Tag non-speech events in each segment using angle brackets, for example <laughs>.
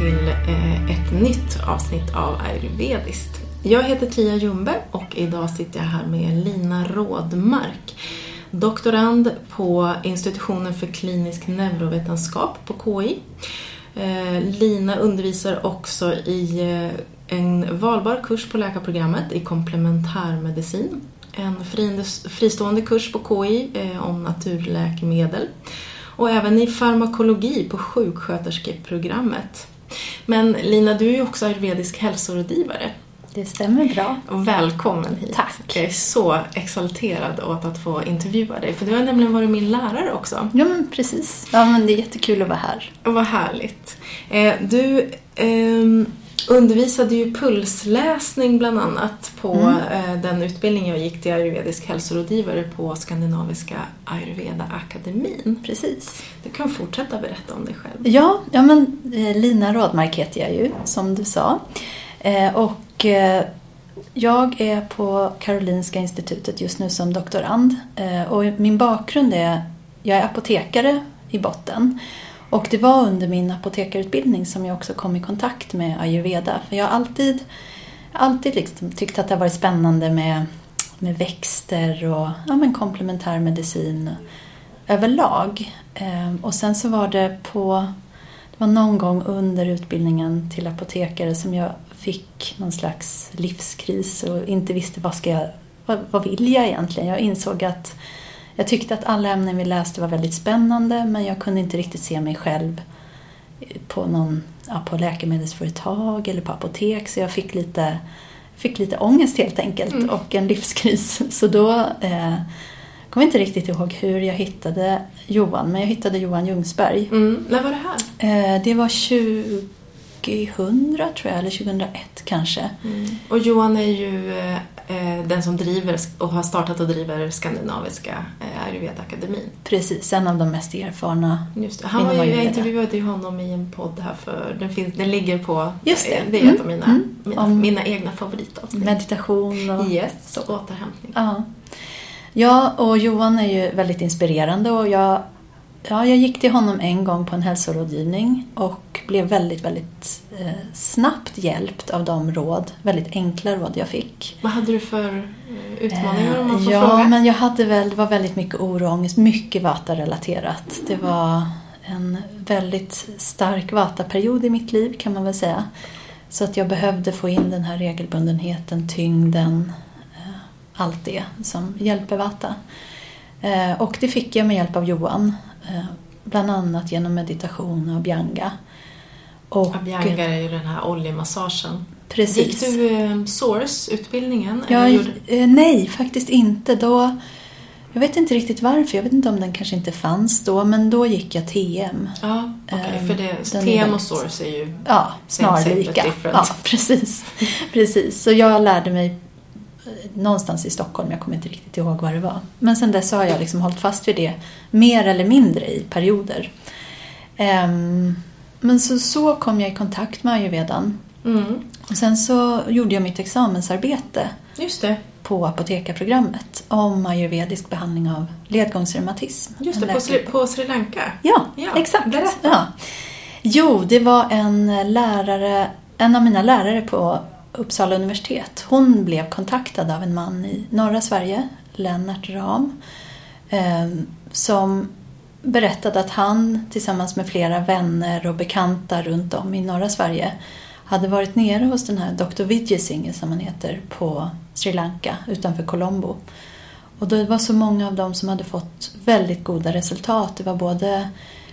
till eh, ett nytt avsnitt av Ayurvediskt. Jag heter Tia Ljungberg och idag sitter jag här med Lina Rådmark. Doktorand på institutionen för klinisk neurovetenskap på KI. Eh, Lina undervisar också i eh, en valbar kurs på läkarprogrammet i komplementärmedicin. En fristående kurs på KI om naturläkemedel och även i farmakologi på sjuksköterskeprogrammet. Men Lina, du är ju också ayurvedisk hälsorådgivare. Det stämmer bra. Välkommen hit. Tack. Jag är så exalterad åt att få intervjua dig, för du har nämligen varit min lärare också. Ja, men precis. Ja, men det är jättekul att vara här. Vad härligt. Eh, du eh, undervisade ju pulsläsning bland annat på mm. Eh, den utbildning jag gick till ayurvedisk hälsorådgivare på Skandinaviska ayurveda akademin. Precis. Du kan fortsätta berätta om dig själv. Ja, ja men eh, Lina Rådmark heter jag ju, som du sa. Eh, och jag är på Karolinska institutet just nu som doktorand. Och min bakgrund är, jag är apotekare i botten. Och det var under min apotekarutbildning som jag också kom i kontakt med ayurveda. För jag har alltid, alltid liksom tyckt att det har varit spännande med, med växter och ja, men komplementärmedicin överlag. Ehm, och sen så var det på det var någon gång under utbildningen till apotekare som jag fick någon slags livskris och inte visste vad ska jag, vad, vad vill jag egentligen? Jag insåg att jag tyckte att alla ämnen vi läste var väldigt spännande men jag kunde inte riktigt se mig själv på, någon, ja, på läkemedelsföretag eller på apotek så jag fick lite, fick lite ångest helt enkelt mm. och en livskris. <laughs> Så då eh, kommer inte riktigt ihåg hur jag hittade Johan, men jag hittade Johan Ljungsberg. Mm. När var det här? Eh, det var 2000 tror jag, eller 2001 kanske. Mm. Och Johan är ju Eh, den som driver och har startat och driver Skandinaviska eh, Ayurveda-akademin. Precis, en av de mest erfarna Just det. Han var ju, Jag intervjuade ju honom i en podd här för den, finns, den ligger på, Just det. det är mm. ett av mina, mm. mina, mina egna favoritavsnitt. Meditation och yes, så. återhämtning. Ja. ja, och Johan är ju väldigt inspirerande och jag Ja, jag gick till honom en gång på en hälsorådgivning och blev väldigt, väldigt eh, snabbt hjälpt av de råd, väldigt enkla råd jag fick. Vad hade du för eh, utmaningar om man får ja, fråga? men jag hade väl, det var väldigt mycket oro och ångest, mycket vata-relaterat. Det var en väldigt stark vata-period i mitt liv kan man väl säga. Så att jag behövde få in den här regelbundenheten, tyngden, eh, allt det som hjälper vata. Eh, och det fick jag med hjälp av Johan Eh, bland annat genom meditation och abhyanga. Och, abhyanga är ju den här oljemassagen. Precis. Gick du eh, SOURCE-utbildningen? Ja, eh, nej, faktiskt inte. Då, jag vet inte riktigt varför. Jag vet inte om den kanske inte fanns då, men då gick jag TM. Ja. Okay, för det, TM och SOURCE är ju ja, snarlika. Ja, <laughs> precis. precis. Så jag lärde mig någonstans i Stockholm, jag kommer inte riktigt ihåg var det var. Men sen dess har jag liksom hållit fast vid det mer eller mindre i perioder. Um, men så, så kom jag i kontakt med ayurvedan. Mm. Och sen så gjorde jag mitt examensarbete Just det. på apotekarprogrammet om ayurvedisk behandling av ledgångsreumatism. Just det, på Sri, på Sri Lanka? Ja, ja exakt. Ja. Jo, det var en lärare, en av mina lärare på Uppsala universitet. Hon blev kontaktad av en man i norra Sverige, Lennart Ram, ehm, som berättade att han tillsammans med flera vänner och bekanta runt om i norra Sverige hade varit nere hos den här Dr. Vijay som han heter på Sri Lanka utanför Colombo. Och det var så många av dem som hade fått väldigt goda resultat. Det var både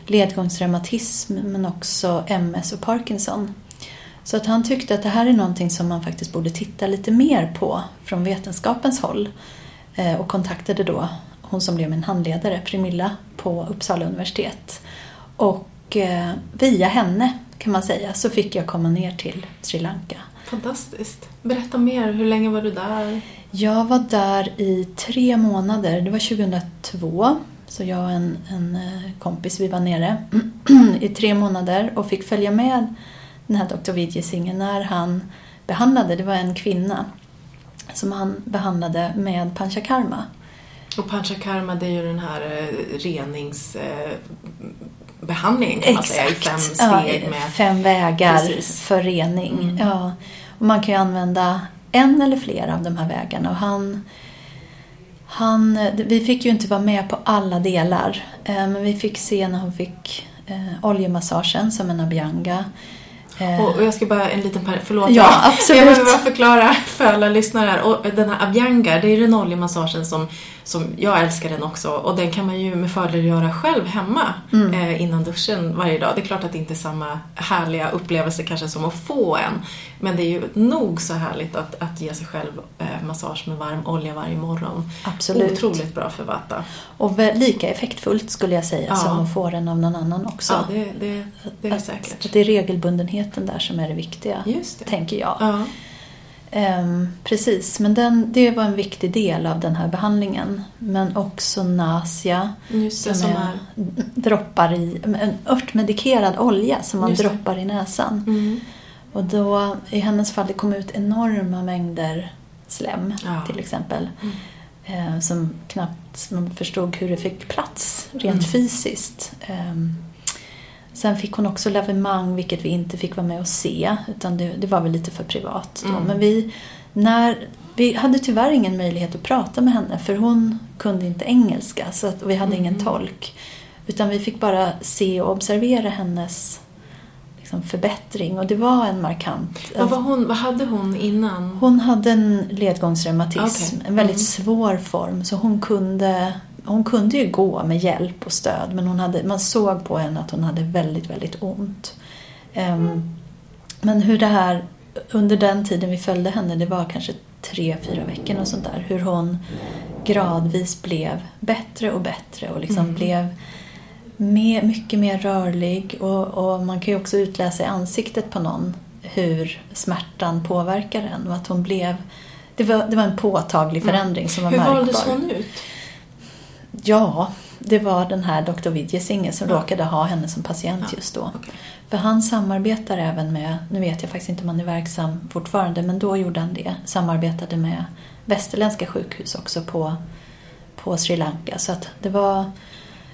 ledgångsreumatism men också MS och Parkinson. Så att han tyckte att det här är någonting som man faktiskt borde titta lite mer på från vetenskapens håll. Eh, och kontaktade då hon som blev min handledare, Primilla, på Uppsala universitet. Och eh, via henne, kan man säga, så fick jag komma ner till Sri Lanka. Fantastiskt. Berätta mer, hur länge var du där? Jag var där i tre månader, det var 2002. Så jag och en, en eh, kompis, vi var nere <clears throat> i tre månader och fick följa med den här Dr. Vijay Singh när han behandlade, det var en kvinna som han behandlade med panchakarma. Och panchakarma det är ju den här eh, renings... Eh, behandlingen kan man säga i fem steg. Ja, med, fem vägar Precis. för rening. Mm. Ja. Och man kan ju använda en eller flera av de här vägarna. Och han, han, vi fick ju inte vara med på alla delar. eh, Men vi fick se när hon fick eh, oljemassagen som en abhyanga. Eh, och, och jag ska bara en liten par, förlåt. Ja, absolut. <laughs> Jag behöver bara förklara för alla lyssnare här. Och den här Abhyanga, det är den oljemassagen som, som jag älskar den också. Och den kan man ju med fördel göra själv hemma Mm. eh, innan duschen varje dag. Det är klart att det inte är samma härliga upplevelse kanske som att få en. Men det är ju nog så härligt att, att ge sig själv eh, massage med varm olja varje morgon. Absolut. Otroligt bra för Vata. Och lika effektfullt skulle jag säga Ja. som att få den av någon annan också. Ja, det, det, det är att, säkert. att det är regelbundenheten där som är det viktiga, Just det. tänker jag. Ja. Ehm, precis, men den, det var en viktig del av den här behandlingen. Men också nasia, Just det, som, som är, droppar i, en örtmedikerad olja som man det. droppar i näsan. Mm. Och då, i hennes fall, det kom ut enorma mängder slem Ja. till exempel. Mm. Eh, som knappt man förstod hur det fick plats rent Mm. fysiskt. Ehm, sen fick hon också lavemang, vilket vi inte fick vara med och se. Utan det, det var väl lite för privat då. Mm. Men vi, när, vi hade tyvärr ingen möjlighet att prata med henne för hon kunde inte engelska så att, och vi hade ingen Mm. tolk. Utan vi fick bara se och observera hennes liksom, förbättring och det var en markant... Vad, var hon, vad hade hon innan? Hon hade en ledgångsreumatism, Okej. en väldigt Mm. svår form. Så hon kunde, hon kunde ju gå med hjälp och stöd men hon hade, man såg på henne att hon hade väldigt, väldigt ont. Ehm, men hur det här, under den tiden vi följde henne, det var kanske tre, fyra veckor och sånt där, hur hon gradvis blev bättre och bättre och liksom Mm. blev mer, mycket mer rörlig och, och man kan ju också utläsa i ansiktet på någon hur smärtan påverkar en och att hon blev det var, det var en påtaglig förändring som var Hur märkbar. valdes hon ut? Ja, det var den här Dr. Vidjesinge som Ja. råkade ha henne som patient Ja, just då. okej. För han samarbetar även med, nu vet jag faktiskt inte om han är verksam fortfarande, men då gjorde han det. Samarbetade med västerländska sjukhus också på, på Sri Lanka. Så att det var,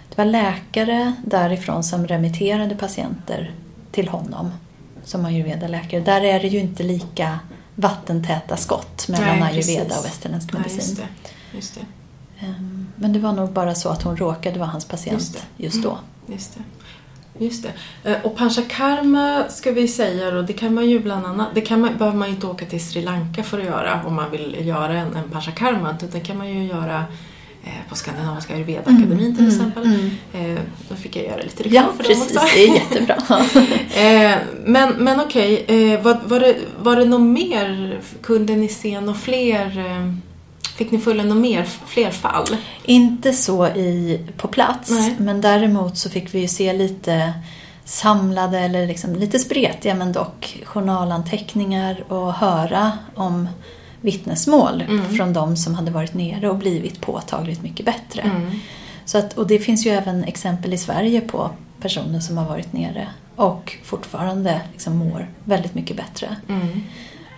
det var läkare därifrån som remitterade patienter till honom som ayurveda-läkare. Där är det ju inte lika vattentäta skott mellan Nej, ayurveda och västerländsk Nej, medicin. just det. Just det. Ehm, Men det var nog bara så att hon råkade vara hans patient Just just, då. Just det. Just det. Eh, Och panchakarma ska vi säga då, det kan man ju bland annat, det kan man, behöver man ju inte åka till Sri Lanka för att göra om man vill göra en, en panchakarma, utan det kan man ju göra eh, på Skandinaviska Ayurveda-akademin till Mm, exempel. mm. Eh, Då fick jag göra lite reklam Ja, för dem precis. också. Det är jättebra. <laughs> Men men okej, eh, var, var, det, var det något mer? Kunde ni se något fler? Fick ni följa något mer, fler fall? Inte så i, på plats, Nej. men däremot så fick vi ju se lite samlade eller liksom lite spretiga men dock journalanteckningar och höra om vittnesmål Mm. från de som hade varit nere och blivit påtagligt mycket bättre. Mm. Så att, och det finns ju även exempel i Sverige på personer som har varit nere och fortfarande liksom mår väldigt mycket bättre. Mm.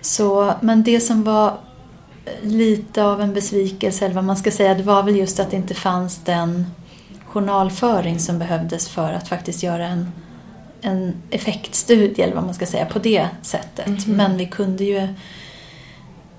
Så, men det som var lite av en besvikelse, eller vad man ska säga, det var väl just att det inte fanns den journalföring som behövdes för att faktiskt göra en, en effektstudie, eller vad man ska säga, på det sättet. Mhm. Men vi kunde ju...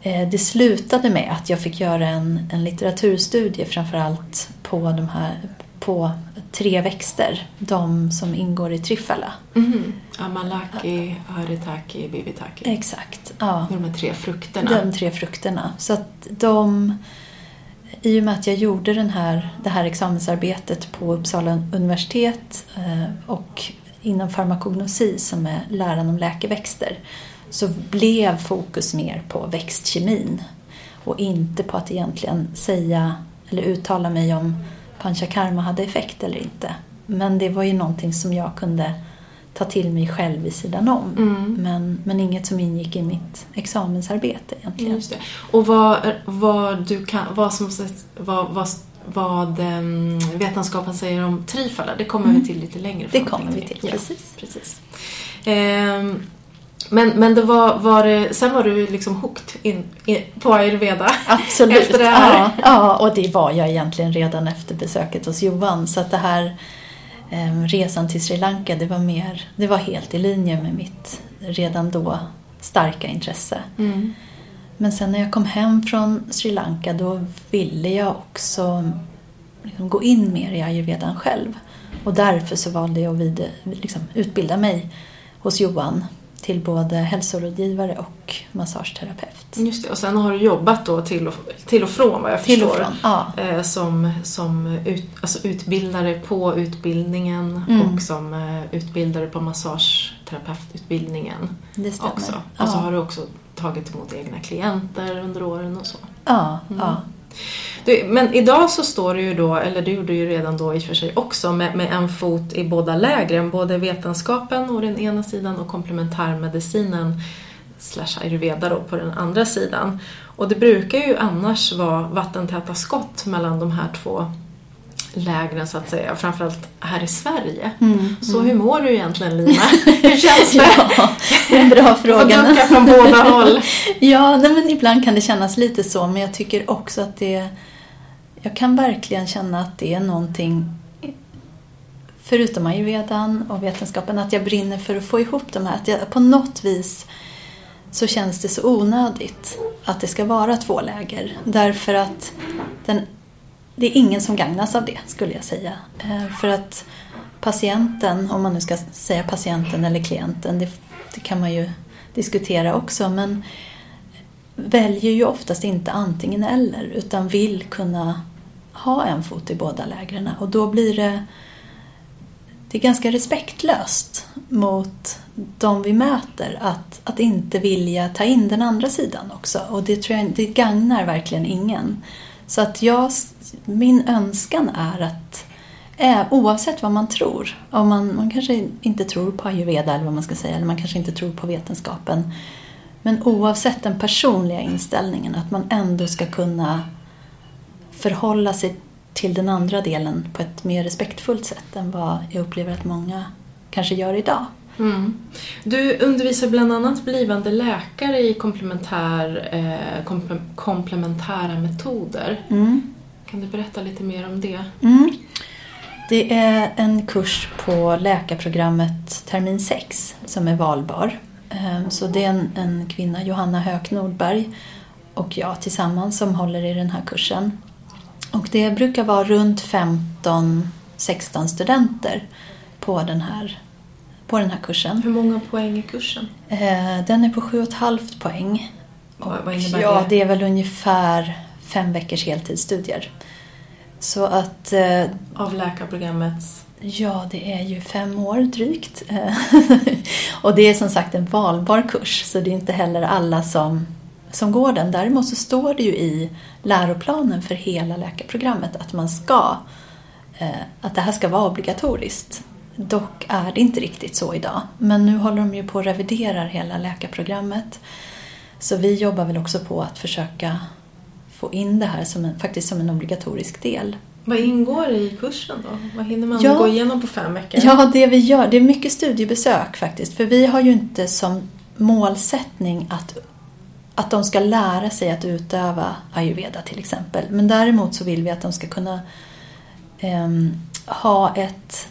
Eh, det slutade med att jag fick göra en, en litteraturstudie framförallt på de här på tre växter, de som ingår i Trifala. Mhm. Amalaki, Haritaki, Bivitaki. Exakt, ja. De här tre frukterna. De tre frukterna. Så att de... I och med att jag gjorde den här, det här examensarbetet på Uppsala universitet eh, och inom farmakognosi som är läran om läkeväxter så blev fokus mer på växtkemin och inte på att egentligen säga eller uttala mig om panchakarma hade effekt eller inte. Men det var ju någonting som jag kunde ta till mig själv vid sidan om. Mm. Men, men inget som ingick i mitt examensarbete egentligen. Just det. Och vad, vad, du kan, vad, som, vad, vad, vad um, vetenskapen säger om trifala, det kommer Mm. vi till lite längre Det fram. kommer vi till, jag. precis. Ja, precis. Ehm, men, men det var, var det, sen var du liksom hooked in, in, på ayurveda. Absolut. Efter det här. Ja, ja, och det var jag egentligen redan efter besöket hos Johan. Så att det här eh, resan till Sri Lanka, det var, mer, det var helt i linje med mitt redan då starka intresse. Mm. Men sen när jag kom hem från Sri Lanka då ville jag också liksom gå in mer i ayurvedan själv. Och därför så valde jag att vid, liksom, utbilda mig hos Johan till både hälsorådgivare och massageterapeut. Just det, och sen har du jobbat då till och, till och från vad jag Till och förstår. från, ja. Eh, som som ut, alltså utbildare på utbildningen Mm. och som eh, utbildare på massageterapeututbildningen Det stämmer. också. Och så har du också tagit emot egna klienter under åren och så. Ja, Mm. ja. Du, men idag så står du ju då, eller du gjorde ju redan då i och för sig också, med, med en fot i båda lägren. Både vetenskapen å den ena sidan och komplementärmedicinen slash ayurveda då på den andra sidan. Och det brukar ju annars vara vattentäta skott mellan de här två lägren så att säga, framförallt här i Sverige. Mm. Så hur mår du egentligen Lina? <laughs> Hur känns det? Ja, en bra Du får fråga. ducka från båda håll. <laughs> Ja, nej, men ibland kan det kännas lite så, men jag tycker också att det... Jag kan verkligen känna att det är någonting, förutom ayurvedan och vetenskapen, att jag brinner för att få ihop de här. Att jag, på något vis så känns det så onödigt att det ska vara två läger. Därför att den, det är ingen som gagnas av det, skulle jag säga. Eh, för att patienten, om man nu ska säga patienten eller klienten, det, det kan man ju diskutera också, men väljer ju oftast inte antingen eller utan vill kunna ha en fot i båda lägren och då blir det det är ganska respektlöst mot de vi möter att, att inte vilja ta in den andra sidan också och det tror jag det gagnar verkligen ingen. Så att jag, min önskan är att eh, oavsett vad man tror, om man, man kanske inte tror på ayurveda eller vad man ska säga, eller man kanske inte tror på vetenskapen men oavsett den personliga inställningen, att man ändå ska kunna förhålla sig till den andra delen på ett mer respektfullt sätt än vad jag upplever att många kanske gör idag. Mm. Du undervisar bland annat blivande läkare i komplementär, eh, komple komplementära metoder. Mm. Kan du berätta lite mer om det? Mm. Det är en kurs på läkarprogrammet termin 6 som är valbar. Ehm, Så det är en, en kvinna, Johanna Höök Nordberg, och jag tillsammans som håller i den här kursen. Och det brukar vara runt 15-16 studenter på den, här, på den här kursen. Hur många poäng är kursen? Eh, Den är på 7,5 poäng. Och vad innebär ja, det? det är väl ungefär fem veckors heltidsstudier. Så att eh, Av läkarprogrammets... Ja, det är ju fem år drygt. <laughs> Och det är som sagt en valbar kurs, så det är inte heller alla som, som går den. Däremot så står det ju i läroplanen för hela läkarprogrammet att man ska, eh, att det här ska vara obligatoriskt. Dock är det inte riktigt så idag. Men nu håller de ju på att revidera hela läkarprogrammet. Så vi jobbar väl också på att försöka få in det här som en, faktiskt som en obligatorisk del. Vad ingår i kursen då? Vad hinner man Ja. gå igenom på fem veckor? Ja, det vi gör, det är mycket studiebesök faktiskt. För vi har ju inte som målsättning att, att de ska lära sig att utöva ayurveda till exempel. Men däremot så vill vi att de ska kunna ehm, ha ett,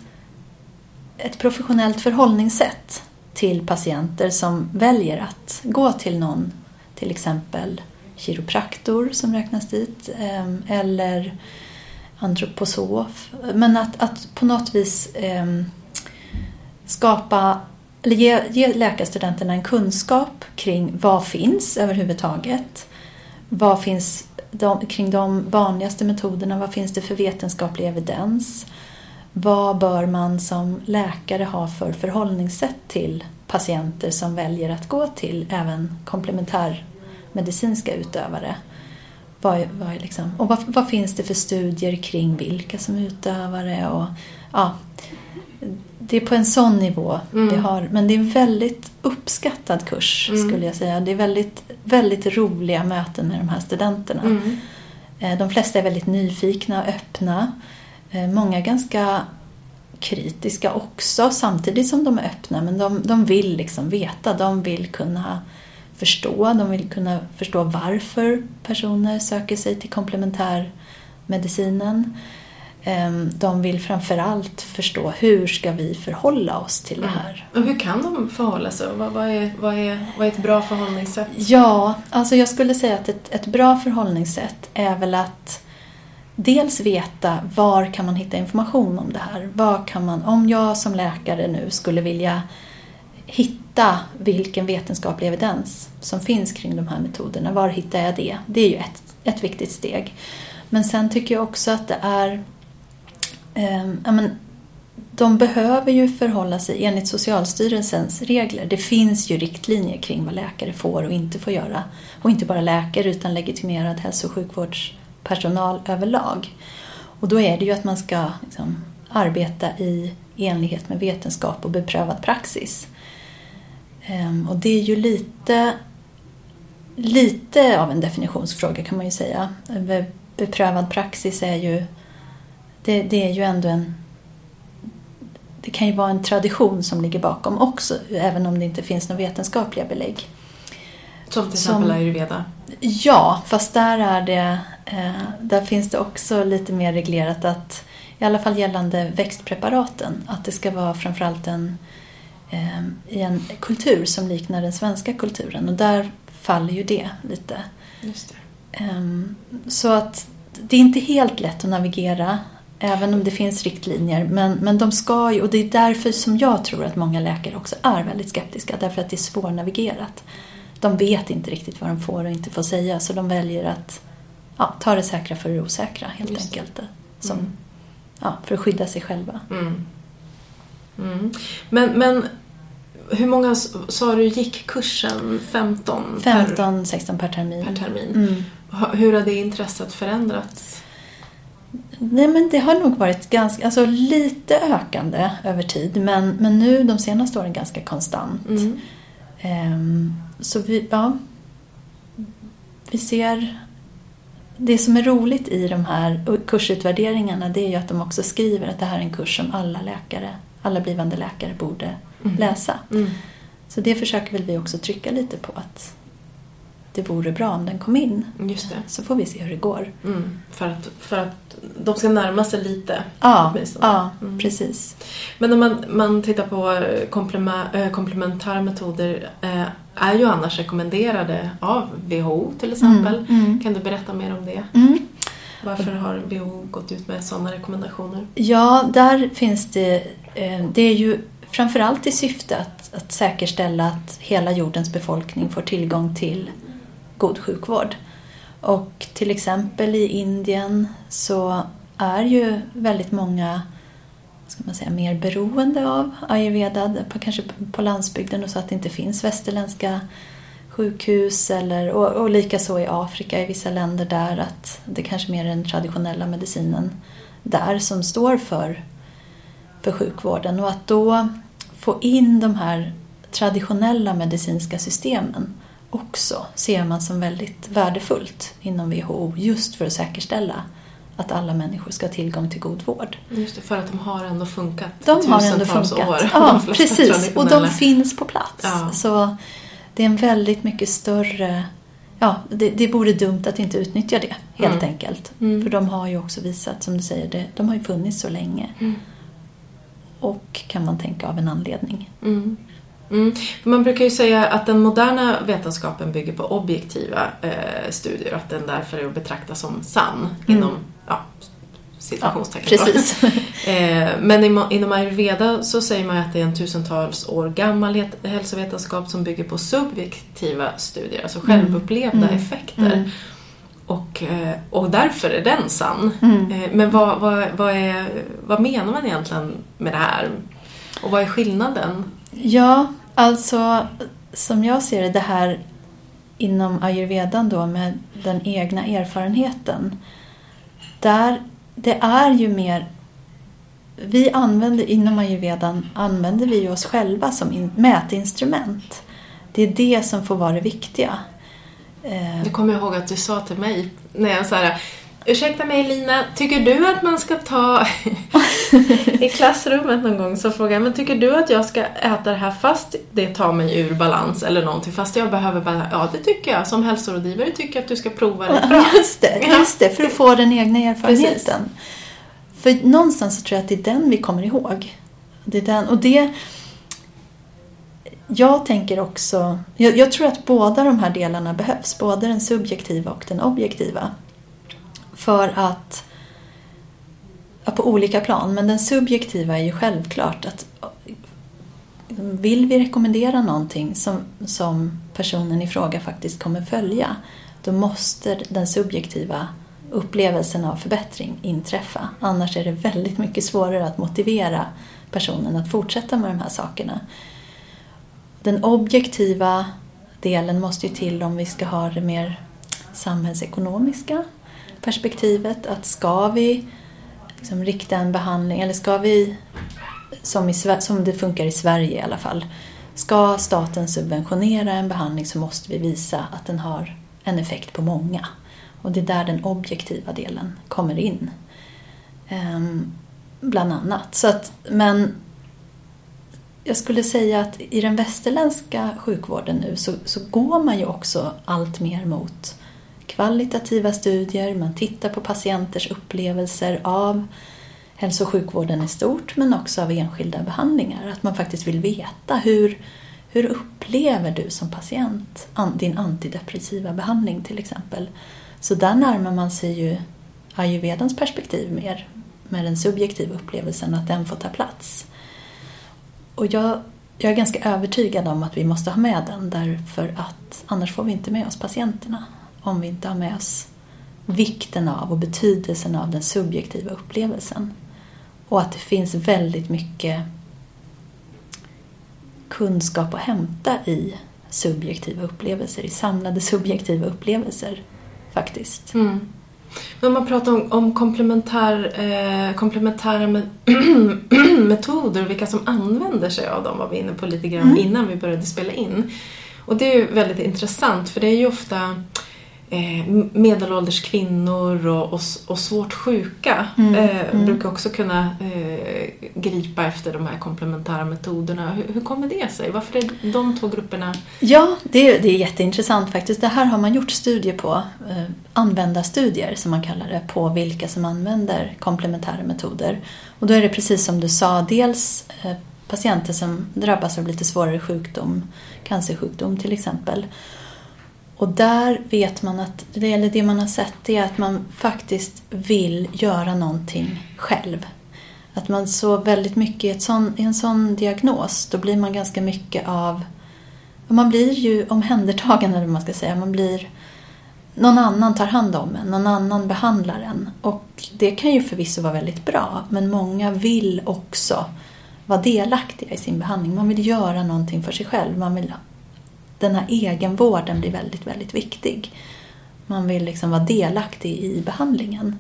ett professionellt förhållningssätt till patienter som väljer att gå till någon, till exempel kiropraktor som räknas dit, ehm, eller antroposof. Men att, att på något vis ehm, skapa, eller ge, ge läkarstudenterna en kunskap kring vad finns överhuvudtaget. Vad finns de, kring de vanligaste metoderna? Vad finns det för vetenskaplig evidens? Vad bör man som läkare ha för förhållningssätt till patienter som väljer att gå till även komplementär komplementärmedicinska utövare? Vad, vad liksom, och vad, vad finns det för studier kring vilka som är utövare? Och, ja, det är på en sån nivå Mm. vi har. Men det är en väldigt uppskattad kurs Mm. skulle jag säga. Det är väldigt, väldigt roliga möten med de här studenterna. Mm. Eh, De flesta är väldigt nyfikna och öppna. Eh, Många ganska kritiska också samtidigt som de är öppna. Men de, de vill liksom veta, de vill kunna förstå. De vill kunna förstå varför personer söker sig till komplementärmedicinen. Ehm, de vill framförallt förstå hur ska vi förhålla oss till det här. Och hur kan de förhålla sig? Vad, vad, är, vad, är, vad är ett bra förhållningssätt? Ja, alltså jag skulle säga att ett, ett bra förhållningssätt är väl att dels veta var kan man hitta information om det här. Vad kan man, om jag som läkare nu skulle vilja hitta vilken vetenskaplig evidens som finns kring de här metoderna, var hittar jag det? Det är ju ett, ett viktigt steg. Men sen tycker jag också att det är eh, ja, men, de behöver ju förhålla sig enligt Socialstyrelsens regler. Det finns ju riktlinjer kring vad läkare får och inte får göra. Och inte bara läkare utan legitimerad hälso och sjukvårdspersonal överlag. Och då är det ju att man ska liksom, arbeta i enlighet med vetenskap och beprövad praxis. Um, och det är ju lite, lite av en definitionsfråga kan man ju säga. Beprövad praxis är ju, det, det är ju ändå en det kan ju vara en tradition som ligger bakom också, även om det inte finns några vetenskapliga belägg. Som till exempel ayurveda? Ja, fast där är det, eh, där finns det också lite mer reglerat att, i alla fall gällande växtpreparaten, att det ska vara framförallt en, i en kultur som liknar den svenska kulturen och där faller ju det lite. Just det. Ehm, så att det är inte helt lätt att navigera Även om det finns riktlinjer. Men, men de ska ju, och det är därför som jag tror att många läkare också är väldigt skeptiska. Därför att det är svårnavigerat. De vet inte riktigt vad de får och inte får säga så de väljer att ja, ta det säkra för det osäkra helt Just enkelt. Som, mm. ja, för att skydda sig själva. Mm. Mm. Men, men hur många sa du gick kursen? 15? 15, per, 16 per termin. Per termin. Mm. Hur har det intresset förändrats? Nej, men det har nog varit ganska, alltså lite ökande över tid men, men nu de senaste åren ganska konstant. Mm. Um, så vi, ja, vi ser... Det som är roligt i de här kursutvärderingarna det är ju att de också skriver att det här är en kurs som alla läkare, alla blivande läkare borde mm. läsa. Mm. Så det försöker väl vi också trycka lite på att det vore bra om den kom in. Just det. Så får vi se hur det går. Mm, för, att, för att de ska närma sig lite. Ja, ja mm. precis. Men om man, man tittar på äh, komplementära metoder äh, är ju annars rekommenderade av WHO till exempel. Mm, mm. kan du berätta mer om det? Varför har WHO gått ut med sådana rekommendationer? Ja, där finns det, eh, det är ju framförallt i syfte att, att säkerställa att hela jordens befolkning får tillgång till god sjukvård. Och till exempel i Indien så är ju väldigt många ska man säga, mer beroende av ayurveda, på, kanske på landsbygden och så att det inte finns västerländska sjukhus eller, och, och likaså i Afrika i vissa länder där att det kanske mer är den traditionella medicinen där som står för, för sjukvården och att då få in de här traditionella medicinska systemen också ser man som väldigt värdefullt inom WHO just för att säkerställa att alla människor ska ha tillgång till god vård. Just det, för att de har ändå funkat De har ändå funkat, år, ja precis. Och de finns på plats. Ja. Så det är en väldigt mycket större... Ja, det, det vore dumt att inte utnyttja det helt mm. enkelt. Mm. För de har ju också visat, som du säger, det, de har ju funnits så länge. Mm. Och kan man tänka av en anledning. Mm. Mm. Man brukar ju säga att den moderna vetenskapen bygger på objektiva eh, studier och att den därför är att betrakta som sann mm. inom ja, situationstecken. Ja, precis. <laughs> eh, men inom ayurveda så säger man att det är en tusentals år gammal hälsovetenskap som bygger på subjektiva studier, alltså mm. självupplevda mm. effekter. Mm. Och, eh, och därför är den sann. Mm. Eh, men vad, vad, vad, är, vad menar man egentligen med det här? Och vad är skillnaden? Ja, alltså som jag ser det, det här inom ayurvedan då med den egna erfarenheten. Där det är ju mer vi använder, inom ayurvedan använder vi oss själva som in, mätinstrument. Det är det som får vara det viktiga. Eh, jag kommer ihåg att du sa till mig när jag så här, Ursäkta mig Lina, tycker du att man ska ta... <laughs> I klassrummet någon gång så frågade jag, men tycker du att jag ska äta det här fast det tar mig ur balans eller någonting? Fast jag behöver bara, ja det tycker jag. Som hälsorådgivare tycker jag att du ska prova det fram. Just det, just det, för att få den egna erfarenheten. Precis. För någonstans så tror jag att det är den vi kommer ihåg. Det är den, och det... Jag tänker också... Jag, jag tror att båda de här delarna behövs. Både den subjektiva och den objektiva. För att... På olika plan. Men den subjektiva är ju självklart att liksom, vill vi rekommendera någonting som, som personen i fråga faktiskt kommer följa då måste den subjektiva upplevelsen av förbättring inträffa. Annars är det väldigt mycket svårare att motivera personen att fortsätta med de här sakerna. Den objektiva delen måste ju till om vi ska ha det mer samhällsekonomiska perspektivet. Att ska vi liksom rikta en behandling, eller ska vi, som, i, som det funkar i Sverige i alla fall, ska staten subventionera en behandling så måste vi visa att den har en effekt på många. Och det är där den objektiva delen kommer in. Ehm, bland annat. Så att, men jag skulle säga att i den västerländska sjukvården nu så, så går man ju också allt mer mot kvalitativa studier, man tittar på patienters upplevelser av hälso och sjukvården i stort men också av enskilda behandlingar. Att man faktiskt vill veta hur, hur upplever du som patient din antidepressiva behandling till exempel. Så där närmar man sig ju ayurvedans perspektiv mer med den subjektiva upplevelsen att den får ta plats. Och jag, jag är ganska övertygad om att vi måste ha med den därför att annars får vi inte med oss patienterna om vi inte har med oss vikten av och betydelsen av den subjektiva upplevelsen. Och att det finns väldigt mycket kunskap att hämta i subjektiva upplevelser, i samlade subjektiva upplevelser faktiskt. Mm. Men man pratar om, om komplementär, eh, komplementära med, <clears throat> metoder och vilka som använder sig av dem var vi inne på lite grann mm. innan vi började spela in. Och det är ju väldigt intressant för det är ju ofta medelålders kvinnor och, och, och svårt sjuka mm, eh, mm. brukar också kunna eh, gripa efter de här komplementära metoderna. Hur, hur, kommer det sig? Varför är de två grupperna... Ja, det är, det är jätteintressant faktiskt. Det här har man gjort studier på, eh, användarstudier som man kallar det, på vilka som använder komplementära metoder. Och då är det precis som du sa, dels eh, patienter som drabbas av lite svårare sjukdom, cancersjukdom till exempel. Och där vet man att, eller det man har sett är att man faktiskt vill göra någonting själv. Att man så väldigt mycket i, ett sån, i en sån diagnos, då blir man ganska mycket av... Man blir ju omhändertagen, eller vad man ska säga. Man blir... Någon annan tar hand om en, någon annan behandlar en. Och det kan ju förvisso vara väldigt bra, men många vill också vara delaktiga i sin behandling. Man vill göra någonting för sig själv. Man vill den här egenvården blir väldigt, väldigt viktig. Man vill liksom vara delaktig i behandlingen.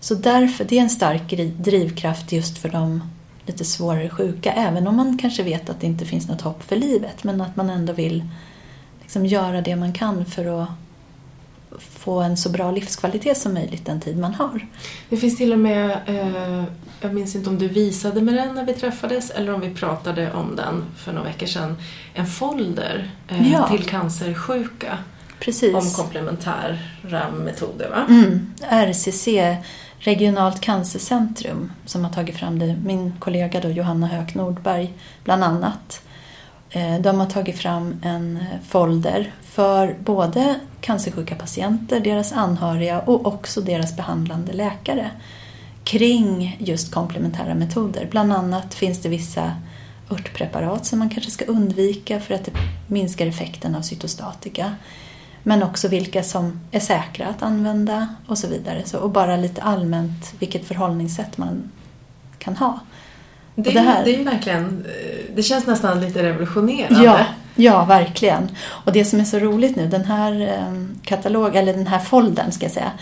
Så därför, det är en stark drivkraft just för de lite svårare sjuka, även om man kanske vet att det inte finns något hopp för livet, men att man ändå vill liksom göra det man kan för att få en så bra livskvalitet som möjligt den tid man har. Det finns till och med, eh, jag minns inte om du visade med den när vi träffades eller om vi pratade om den för några veckor sedan, en folder eh, ja. till cancersjuka. Precis. Om komplementära metoder va? Mm. RCC, Regionalt cancercentrum, som har tagit fram det. Min kollega då, Johanna Höök Nordberg bland annat. Eh, de har tagit fram en folder för både cancersjuka patienter, deras anhöriga och också deras behandlande läkare kring just komplementära metoder. Bland annat finns det vissa örtpreparat som man kanske ska undvika för att det minskar effekten av cytostatika. Men också vilka som är säkra att använda och så vidare. Så, och bara lite allmänt vilket förhållningssätt man kan ha. Det, det, här, det är verkligen, det känns nästan lite revolutionerande. Ja, ja, verkligen. Och det som är så roligt nu, den här eh, katalog, eller den här foldern ska jag säga,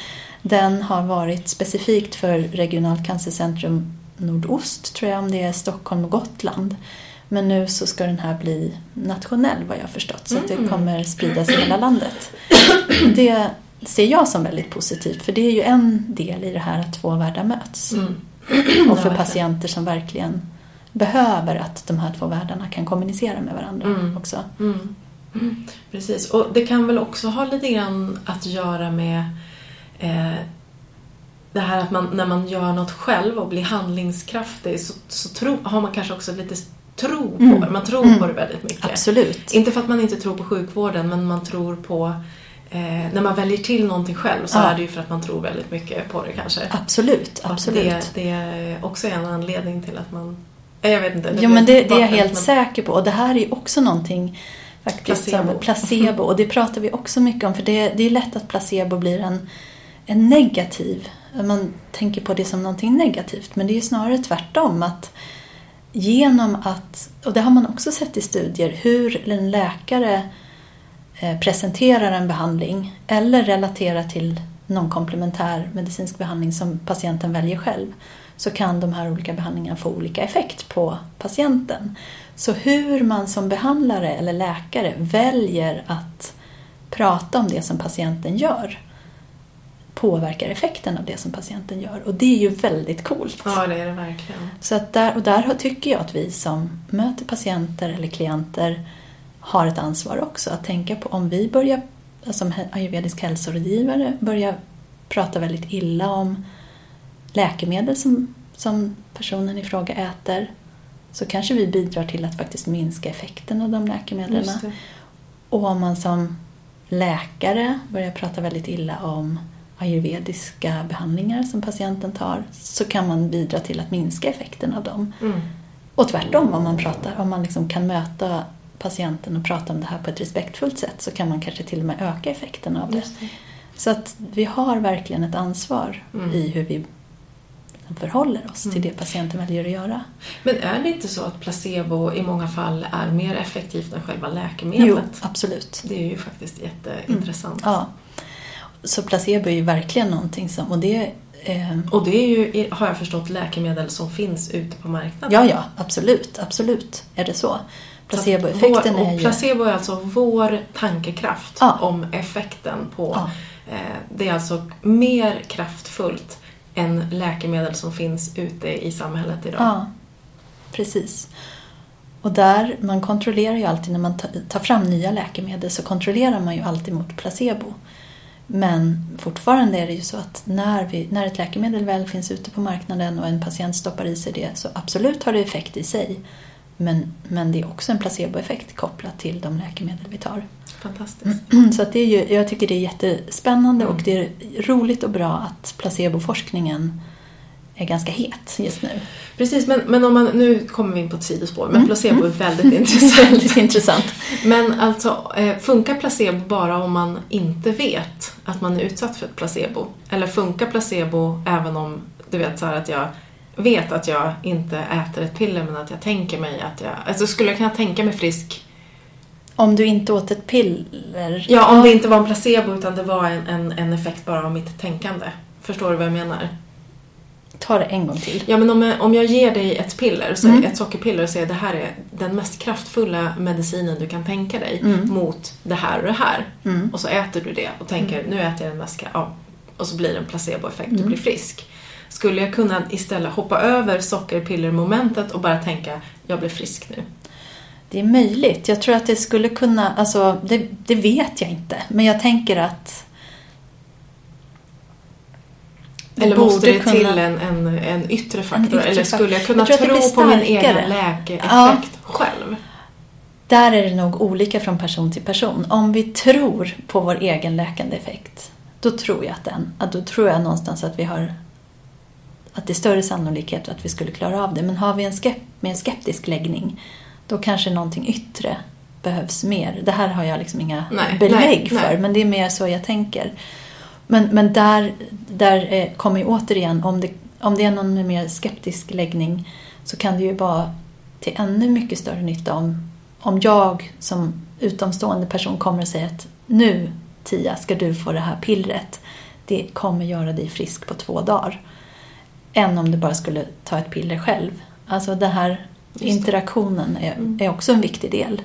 den har varit specifikt för Regionalt cancercentrum Nordost, tror jag, om det är Stockholm och Gotland. Men nu så ska den här bli nationell vad jag har förstått, så att det mm. kommer spridas i hela landet. Det ser jag som väldigt positivt, för det är ju en del i det här att två världar möts. Mm. Och för patienter som verkligen behöver att de här två världarna kan kommunicera med varandra mm. också. Mm. Precis, och det kan väl också ha lite grann att göra med eh, det här att man, när man gör något själv och blir handlingskraftig så, så tro, har man kanske också lite tro på Mm. det. Man tror Mm. på det väldigt mycket. Absolut. Inte för att man inte tror på sjukvården men man tror på eh, när man väljer till någonting själv så Ja. är det ju för att man tror väldigt mycket på det kanske. Absolut, att absolut. Det, det är också en anledning till att man... eh, Jag vet inte. Jo, men det, det är jag helt men- säker på. Och det här är ju också någonting faktiskt Placebo. som <laughs> placebo. Och det pratar vi också mycket om. För det, det är lätt att placebo blir en, en negativ. Man tänker på det som någonting negativt. Men det är ju snarare tvärtom. att Genom att, och det har man också sett i studier, hur en läkare presenterar en behandling eller relaterar till någon komplementär medicinsk behandling som patienten väljer själv så kan de här olika behandlingarna få olika effekt på patienten. Så hur man som behandlare eller läkare väljer att prata om det som patienten gör påverkar effekten av det som patienten gör. Och det är ju väldigt coolt. Ja, det är det verkligen. Så där, och där tycker jag att vi som möter patienter eller klienter har ett ansvar också att tänka på om vi börjar, som he- ayurvedisk hälsorådgivare, börjar prata väldigt illa om läkemedel som, som personen i fråga äter så kanske vi bidrar till att faktiskt minska effekten av de läkemedlen. Och om man som läkare börjar prata väldigt illa om ayurvediska behandlingar som patienten tar så kan man bidra till att minska effekten av dem. Mm. Och tvärtom, om man, pratar, om man liksom kan möta patienten och prata om det här på ett respektfullt sätt så kan man kanske till och med öka effekten av det. Det. Så att vi har verkligen ett ansvar Mm. i hur vi förhåller oss till Mm. det patienten väljer att göra. Men är det inte så att placebo i många fall är mer effektivt än själva Jo, läkemedlet? absolut. Det är ju faktiskt jätteintressant. Ja. Så placebo är ju verkligen någonting som, och det eh, Och det är ju, har jag förstått, läkemedel som finns ute på marknaden. Ja, ja, absolut, absolut är det så. Placeboeffekten Vår- är ju... Placebo är alltså vår tankekraft Ja. om effekten på... Ja. Eh, det är alltså mer kraftfullt än läkemedel som finns ute i samhället idag. Ja, precis. Och där, man kontrollerar ju alltid när man ta- tar fram nya läkemedel så kontrollerar man ju alltid mot placebo. Men fortfarande är det ju så att när, vi, när ett läkemedel väl finns ute på marknaden och en patient stoppar i sig det så absolut har det effekt i sig. Men, men det är också en placeboeffekt kopplat till de läkemedel vi tar. Fantastiskt. Så att det är ju, jag tycker det är jättespännande Mm. och det är roligt och bra att placeboforskningen är ganska het just nu. Precis, men, men om man, nu kommer vi in på ett sidospår, men Mm. placebo är väldigt <laughs> intressant. Väldigt intressant. Men alltså, eh, funkar placebo bara om man inte vet att man är utsatt för ett placebo? Eller funkar placebo även om, du vet så här att jag vet att jag inte äter ett piller men att jag tänker mig att jag... Alltså skulle jag kunna tänka mig frisk? Om du inte åt ett piller. Ja, om det inte var en placebo utan det var en, en, en effekt bara av mitt tänkande. Förstår du vad jag menar? Ta det en gång till. Ja, men om jag, om jag ger dig ett piller, så Mm. ett sockerpiller och säger det här är den mest kraftfulla medicinen du kan tänka dig Mm. mot det här och det här. Mm. Och så äter du det och tänker nu äter jag den mest ja, och så blir det en placeboeffekt, du Mm. blir frisk. Skulle jag kunna istället hoppa över sockerpillermomentet och bara tänka jag blir frisk nu? Det är möjligt. Jag tror att det skulle kunna, alltså det, det vet jag inte. Men jag tänker att Eller måste det kunna- till en, en, en yttre faktor? yttre Eller skulle jag kunna Jag tro på min egen läkeeffekt Ja. själv? Där är det nog olika från person till person. Om vi tror på vår egen läkande effekt, då tror jag att den, att då tror jag någonstans att vi har att det är större sannolikhet att vi skulle klara av det. Men har vi en skep, med en skeptisk läggning, då kanske någonting yttre behövs mer. Det här har jag liksom inga Nej, belägg nej, för, nej. men det är mer så jag tänker. Men, men där, där eh, kommer ju återigen, om det, om det är någon med mer skeptisk läggning så kan det ju vara till ännu mycket större nytta om, om jag som utomstående person kommer och säger att nu Tia ska du få det här pillret. Det kommer göra dig frisk på två dagar. Än om du bara skulle ta ett piller själv. Alltså den här interaktionen är, Mm. är också en viktig del.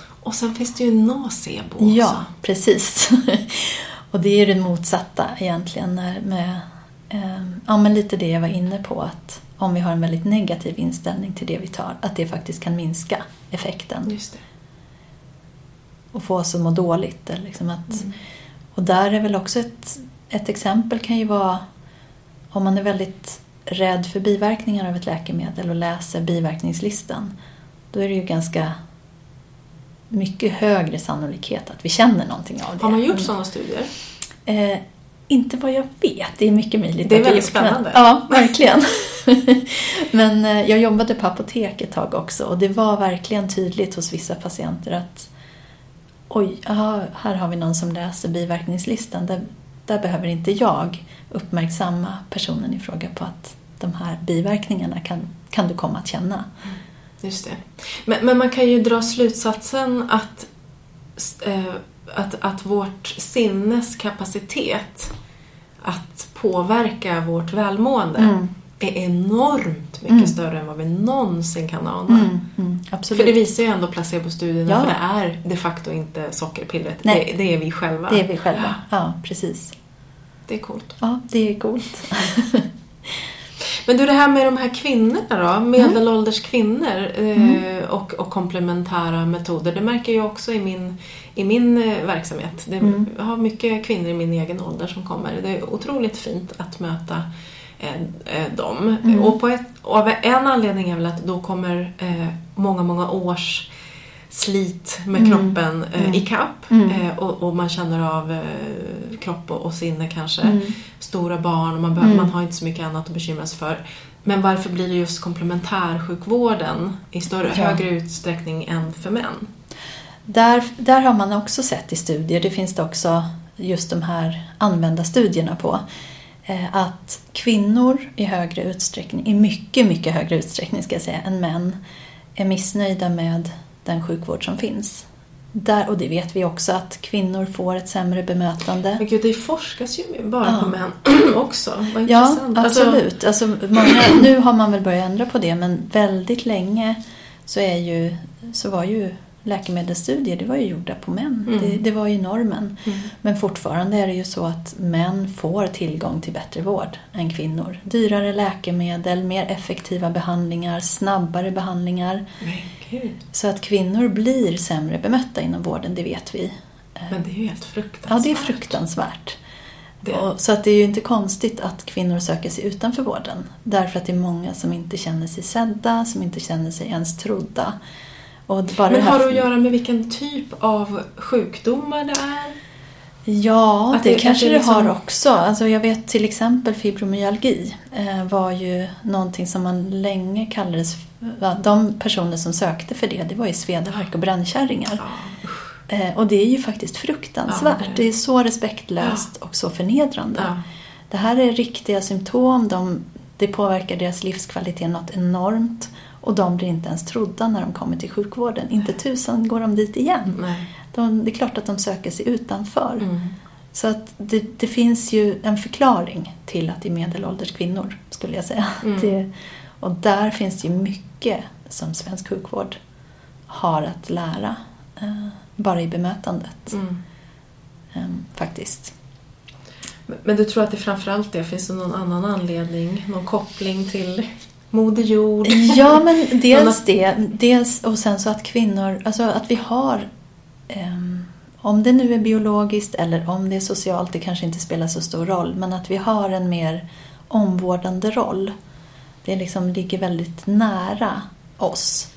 Och sen finns det ju nocebo också. Ja, precis. <laughs> och det är ju det motsatta egentligen. Med, med, eh, ja, men lite det jag var inne på. att Om vi har en väldigt negativ inställning till det vi tar, att det faktiskt kan minska effekten Just det. och få oss att må dåligt. Liksom att, Mm. Och där är väl också ett, ett exempel kan ju vara om man är väldigt rädd för biverkningar av ett läkemedel och läser biverkningslistan. Då är det ju ganska mycket högre sannolikhet att vi känner någonting av det. Har man gjort sådana studier? Eh, inte vad jag vet. Det är mycket möjligt. Det är väldigt gjort, men- spännande. Ja, verkligen. <laughs> men eh, jag jobbade på apotek ett tag också och det var verkligen tydligt hos vissa patienter att oj, aha, här har vi någon som läser biverkningslistan. Där, där behöver inte jag uppmärksamma personen i fråga på att de här biverkningarna kan, kan du komma att känna. Just det. Men, men man kan ju dra slutsatsen att, eh, att, att vårt sinnes kapacitet att påverka vårt välmående Mm. är enormt mycket Mm. större än vad vi någonsin kan ana. Mm, mm, absolut. För det visar ju ändå placebostudierna, Ja. för det är de facto inte sockerpillret. Det, det är vi själva. Det är vi själva. Ja, precis. Det är coolt. Ja, det är coolt. <laughs> Men du, det här med de här kvinnorna då, medelålders kvinnor eh, och, och komplementära metoder, det märker jag också i min, i min eh, verksamhet. Det, Mm. Jag har mycket kvinnor i min egen ålder som kommer. Det är otroligt fint att möta eh, eh, dem. Mm. Och på ett, av en anledning är väl att då kommer eh, många, många års slit med Mm. kroppen eh, Mm. ikapp Mm. eh, och, och man känner av eh, kropp och, och sinne kanske Mm. stora barn och man, behöver, Mm. man har inte så mycket annat att bekymra sig för. Men varför blir det just komplementärsjukvården i större, Ja. högre utsträckning än för män? Där, där har man också sett i studier, det finns det också just de här använda studierna på, att kvinnor i högre utsträckning, i mycket, mycket högre utsträckning ska jag säga, än män, är missnöjda med den sjukvård som finns. Där, och det vet vi också att kvinnor får ett sämre bemötande. Men gud, det forskas ju bara Ja. på män <clears throat> också. Vad Ja, intressant. Alltså, absolut. Alltså, många, nu har man väl börjat ändra på det men väldigt länge så, är ju, så var ju läkemedelsstudier det var ju gjorda på män. Mm. Det, det var ju normen. Mm. Men fortfarande är det ju så att män får tillgång till bättre vård än kvinnor. Dyrare läkemedel, mer effektiva behandlingar, snabbare behandlingar. Så att kvinnor blir sämre bemötta inom vården, det vet vi. men det är ju helt fruktansvärt. Ja, det är fruktansvärt. Det- Och, så att det är ju inte konstigt att kvinnor söker sig utanför vården. Därför att det är många som inte känner sig sedda, som inte känner sig ens trodda. Men har det att göra med vilken typ av sjukdomar det är? Ja, Att det, det- kanske det liksom- har också. Alltså jag vet till exempel fibromyalgi eh, var ju någonting som man länge kallades... va, De personer som sökte för det, det var ju svedvärk och brännkärringar. Ja, Eh, och det är ju faktiskt fruktansvärt. Ja, det det, är så respektlöst och så förnedrande. ja. Det här är riktiga symptom. De, det påverkar deras livskvalitet något enormt. Och de blir inte ens trodda när de kommer till sjukvården. Inte tusan går de dit igen. De, det är klart att de söker sig utanför. Mm. Så att det, det finns ju en förklaring till att det är medelålders kvinnor, skulle jag säga. Mm. Det, och där finns det ju mycket som svensk sjukvård har att lära. Eh, bara i bemötandet, Mm. eh, faktiskt. Men- Men du tror att det framförallt det? Finns det någon annan anledning? Någon koppling till Moder Jord? Ja, men <laughs> dels det. Dels, och sen så att kvinnor, alltså att vi har ehm, om det nu är biologiskt eller om det är socialt, det kanske inte spelar så stor roll, men att vi har en mer omvårdande roll. Det liksom ligger väldigt nära oss.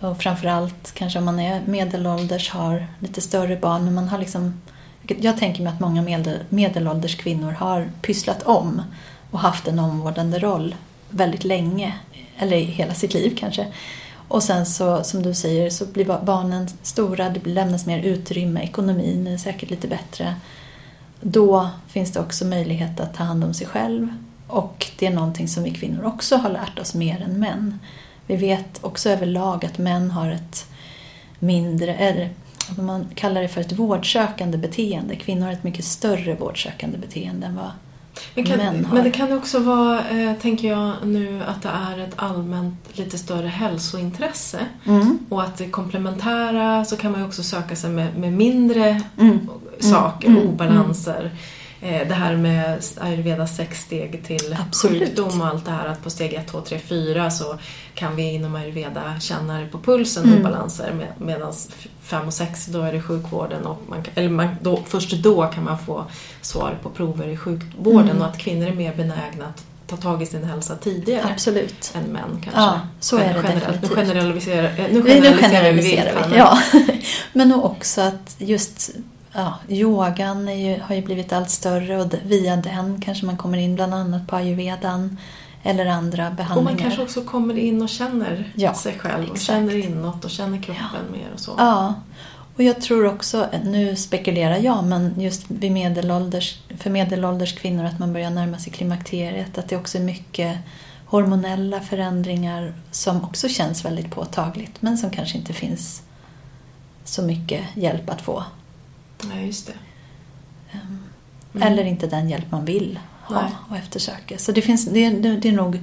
Och framförallt kanske om man är medelålders, har lite större barn, men man har liksom jag tänker mig att många medel, medelålders kvinnor har pysslat om och haft en omvårdande roll väldigt länge, eller i hela sitt liv kanske. Och sen så, som du säger, så blir barnen stora, det lämnas mer utrymme, ekonomin är säkert lite bättre. Då finns det också möjlighet att ta hand om sig själv och det är någonting som vi kvinnor också har lärt oss mer än män. Vi vet också överlag att män har ett mindre, eller man kallar det för ett vårdsökande beteende. Kvinnor har ett mycket större vårdsökande beteende än vad men, kan, män har. men det kan också vara, eh, tänker jag nu, att det är ett allmänt lite större hälsointresse. Mm. Och att det komplementära så kan man ju också söka sig med, med mindre Mm. saker, Mm. obalanser. Eh, det här med ayurvedas sex steg till Absolut. sjukdom och allt det här att på steg 1, 2, 3, 4 så kan vi inom ayurveda känna det på pulsen Mm. obalanser med, medan 5 och 6 då är det sjukvården och man, eller man, då, först då kan man få svar på prover i sjukvården Mm. och att kvinnor är mer benägna att ta tag i sin hälsa tidigare Absolut. än män kanske. Ja, så är det Generellt. definitivt. Nu generaliserar, nu Vi- Nu generaliserar vi generaliserar vi. Ja. <laughs> Men också att just ja, yogan ju, har ju blivit allt större och via den kanske man kommer in bland annat på ayurvedan eller andra Och behandlingar. man kanske också kommer in och känner Ja, sig själv och exakt. känner inåt och känner kroppen mer och så. Ja, och jag tror också, nu spekulerar jag, men just vid medelålders, för medelålders kvinnor att man börjar närma sig klimakteriet, att det också är mycket hormonella förändringar som också känns väldigt påtagligt men som kanske inte finns så mycket hjälp att få. Nej, just det. Ehm, Mm. Eller inte den hjälp man vill ha Nej. och eftersöka. Så det, finns, det, det, det är nog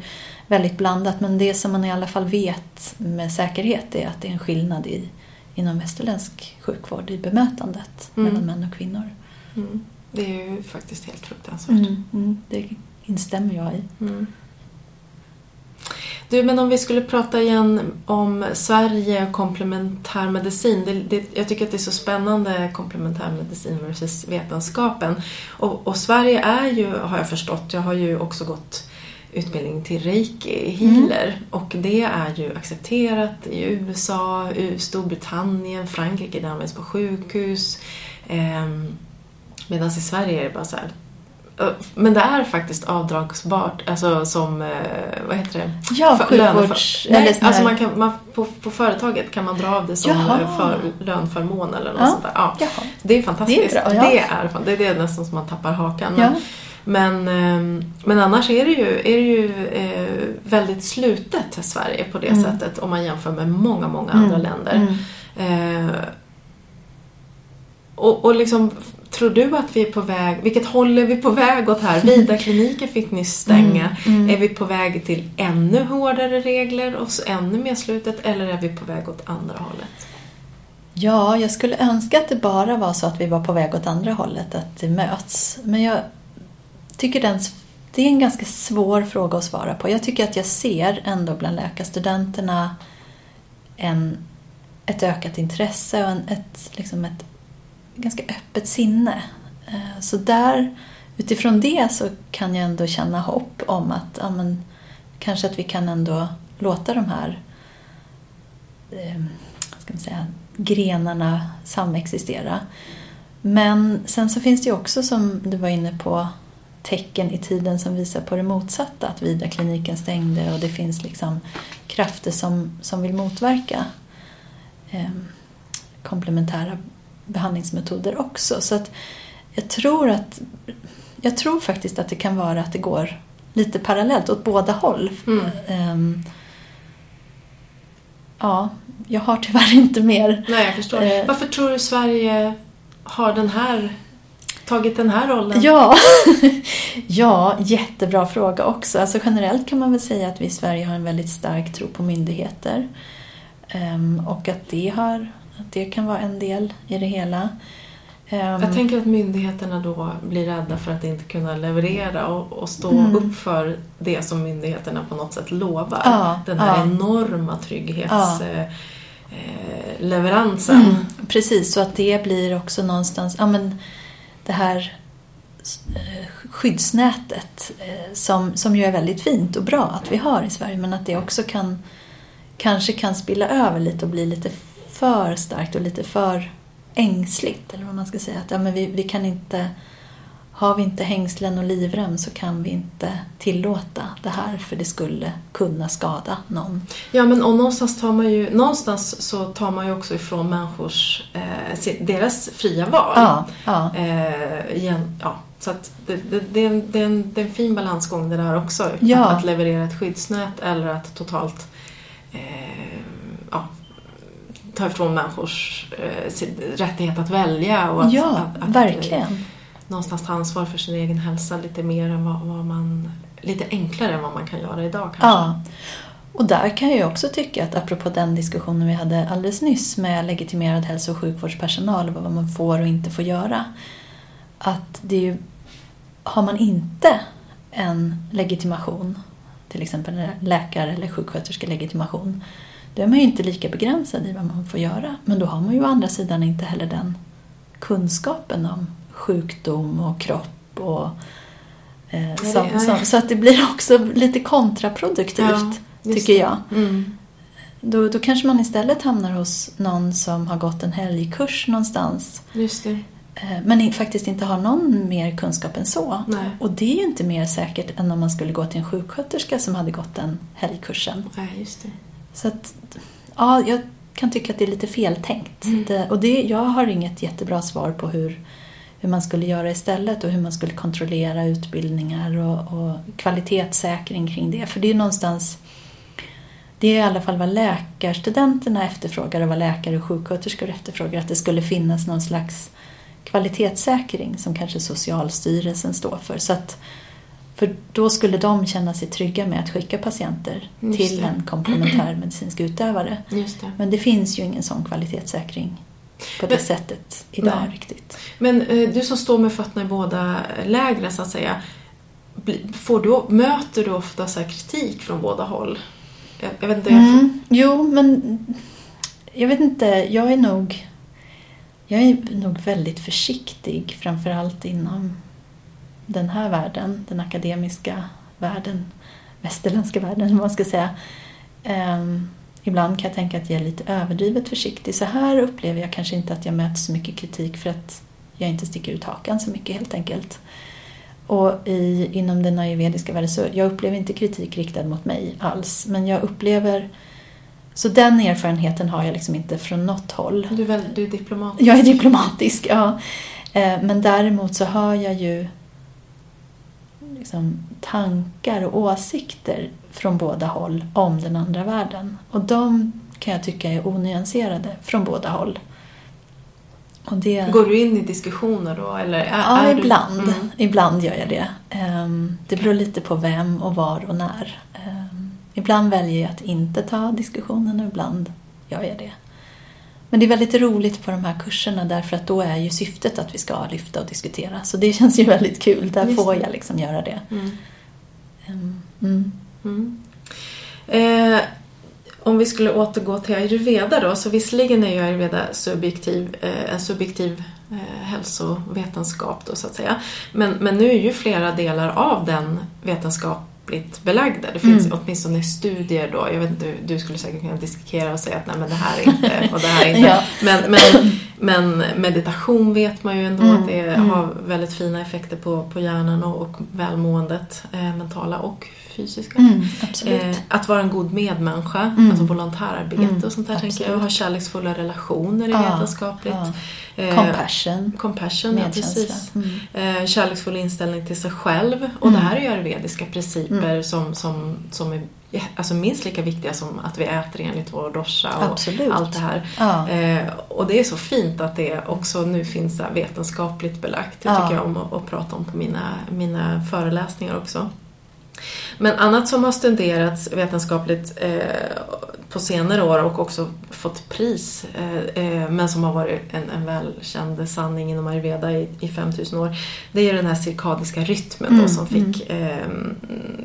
väldigt blandat men det som man i alla fall vet med säkerhet är att det är en skillnad i, inom västerländsk sjukvård i bemötandet Mm. mellan män och kvinnor. Mm. Det är ju faktiskt helt fruktansvärt. Mm, mm, det instämmer jag i. Mm. Du, men om vi skulle prata igen om Sverige och komplementärmedicin. Det, det, jag tycker att det är så spännande komplementärmedicin versus vetenskapen. Och, och Sverige är ju, har jag förstått, jag har ju också gått utbildning till reiki healer och det är ju accepterat i USA, Storbritannien, Frankrike, det används på sjukhus. Ehm, Medan i Sverige är det bara så här Men det är faktiskt avdragsbart, alltså som, eh, vad heter det? Ja, sjukvårds... Nej, eller alltså man kan, man, på, på företaget kan man dra av det som Jaha. eh, för, lönförmån eller något Ja. sånt där. Ja. Jaha. Det är fantastiskt. Det är bra, ja. det, är, det är det nästan som man tappar hakan. Ja. Men, men, ehm, men annars är det ju, är det ju eh, väldigt slutet Sverige på det Mm. sättet om man jämför med många, många Mm, andra länder. mm. Eh, och, och liksom, tror du att vi är på väg, vilket håll är vi på väg åt här? Vida-kliniker <laughs> fick nyss stänga. Mm, mm. Är vi på väg till ännu hårdare regler och så ännu mer slutet eller är vi på väg åt andra hållet? Ja, jag skulle önska att det bara var så att vi var på väg åt andra hållet, att det möts. Men jag tycker den, det är en ganska svår fråga att svara på. Jag tycker att jag ser ändå bland läkarstudenterna en, ett ökat intresse och en, ett, liksom ett ganska öppet sinne. Eh, så där, utifrån det så kan jag ändå känna hopp om att ja, men, kanske att vi kan ändå låta de här eh, ska man säga, grenarna samexistera. Men sen så finns det ju också, som du var inne på, tecken i tiden som visar på det motsatta. Att Vida-kliniken stängde och det finns liksom krafter som, som vill motverka eh, komplementära behandlingsmetoder också. Så att jag tror att jag tror faktiskt att det kan vara att det går lite parallellt åt båda håll. Mm. Ehm, ja, jag har tyvärr <laughs> inte mer. Nej, jag förstår. Eh. Varför tror du Sverige har den här, tagit den här rollen? Ja, <laughs> ja, jättebra fråga också. Alltså generellt kan man väl säga att vi i Sverige har en väldigt stark tro på myndigheter. Ehm, och att det, har, att det kan vara en del i det hela. Ehm, Jag tänker att myndigheterna då blir rädda för att inte kunna leverera och, och stå Mm. upp för det som myndigheterna på något sätt lovar. Ja, Den här ja. enorma Ja. trygghetsleveransen. Eh, leveransen. Mm, precis, så att det blir också någonstans ja, men det här eh, skyddsnätet eh, som, som ju är väldigt fint och bra att vi har i Sverige men att det också kan kanske kan spilla över lite och bli lite för starkt och lite för ängsligt eller vad man ska säga. Att, ja, men vi, vi kan inte har vi inte hängslen och livrem så kan vi inte tillåta det här för det skulle kunna skada någon. Ja, men och någonstans tar man ju, någonstans så tar man ju också ifrån människors, eh, deras fria val. Ja, ja. Eh, igen, ja. Så att det, det, det, är en, det, är en, det är en fin balansgång det där också. Ja. Att, att leverera ett skyddsnät eller att totalt eh, ta ifrån människors eh, rättighet att välja. Och att, ja, att, att, verkligen. Eh, någonstans ta ansvar för sin egen hälsa lite mer än vad, vad man... Lite enklare än vad man kan göra idag kanske. Ja. Och där kan jag också tycka att apropå den diskussionen vi hade alldeles nyss med legitimerad hälso och sjukvårdspersonal och vad man får och inte får göra. Att det är ju har man inte en legitimation, till exempel en läkare eller sjuksköterskelegitimation, då är man ju inte lika begränsad i vad man får göra. Men då har man ju å andra sidan inte heller den kunskapen om sjukdom och kropp och eh, som, som, så att det blir också lite kontraproduktivt, ja, tycker jag. Mm. Då, då kanske man istället hamnar hos någon som har gått en helgkurs någonstans. Eh, men faktiskt inte har någon mer kunskap än så. Nej. Och det är ju inte mer säkert än om man skulle gå till en sjuksköterska som hade gått den helgkursen. Nej, just det. Så att, ja, jag kan tycka att det är lite feltänkt. Mm. Det, och det, jag har inget jättebra svar på hur, hur man skulle göra istället och hur man skulle kontrollera utbildningar och, och kvalitetssäkring kring det. För det är någonstans det är i alla fall vad läkarstudenterna efterfrågar och vad läkare och sjuksköterskor efterfrågar. Att det skulle finnas någon slags kvalitetssäkring som kanske Socialstyrelsen står för. Så att, för då skulle de känna sig trygga med att skicka patienter Just till det. en komplementärmedicinsk utövare. Just det. Men det finns ju ingen sån kvalitetssäkring på det Men- sättet idag Nej. riktigt. Men eh, du som står med fötterna i båda lägren så att säga. Får du, möter du ofta så här kritik från båda håll? Jag, jag vet inte, jag, Mm. Jo, men jag vet inte. Jag är nog jag är nog väldigt försiktig, framförallt inom den här världen, den akademiska världen, västerländska världen, <laughs> vad man ska säga. Ehm, ibland kan jag tänka att jag är lite överdrivet försiktig. Så här upplever jag kanske inte att jag möter så mycket kritik för att jag inte sticker ut hakan så mycket helt enkelt. Och i, inom den ayurvediska världen så jag upplever inte kritik riktad mot mig alls. Men jag upplever... Så den erfarenheten har jag liksom inte från något håll. du, är väl, du är diplomatisk. Jag är diplomatisk, ja. Eh, Men däremot så hör jag ju liksom tankar och åsikter från båda håll om den andra världen. Och de kan jag tycka är onyanserade från båda håll. Det... Går du in i diskussioner då? Eller är, Ja, är du- ibland. Mm. Ibland gör jag det. Ehm, Det beror lite på vem och var och när. Ehm, Ibland väljer jag att inte ta diskussionen och ibland gör jag det. Men det är väldigt roligt på de här kurserna därför att då är ju syftet att vi ska lyfta och diskutera. Så det <laughs> känns ju väldigt kul. Där Just får jag liksom göra det. Mm. Ehm, Mm. Mm. Eh, om vi skulle återgå till ayurveda då, så visserligen är ju ayurveda subjektiv, eh, en subjektiv eh, hälsovetenskap då så att säga. Men, men nu är ju flera delar av den vetenskapligt belagda. Det finns Mm. åtminstone studier då, jag vet inte, du, skulle säkert kunna diskutera och säga att nej men det här är inte <laughs> och det här är inte. Ja. Men, men, men meditation vet man ju ändå Mm, att det mm. har väldigt fina effekter på, på hjärnan och, och välmåendet, eh, mentala och fysiska. Mm. Eh, att vara en god medmänniska, Mm. alltså volontärarbete Mm, och sånt där tänker jag. absolut. Ha kärleksfulla relationer är Ja, vetenskapligt. ja. Eh, Compassion. compassion, ja, precis. Mm. Eh, kärleksfull inställning till sig själv. Och Mm. det här är ju ayurvediska principer Mm. som, som, som är alltså minst lika viktiga som att vi äter enligt vår dosha och Absolut. allt det här. Ja. Eh, och det är så fint att det också nu finns vetenskapligt belagt. Det Ja. tycker jag om att, att prata om på mina, mina föreläsningar också. Men annat som har studerats vetenskapligt eh, på senare år och också fått pris eh, eh, men som har varit en, en välkänd sanning inom ayurveda i, i 5000 år det är den här cirkadiska rytmen då, Mm, som fick eh,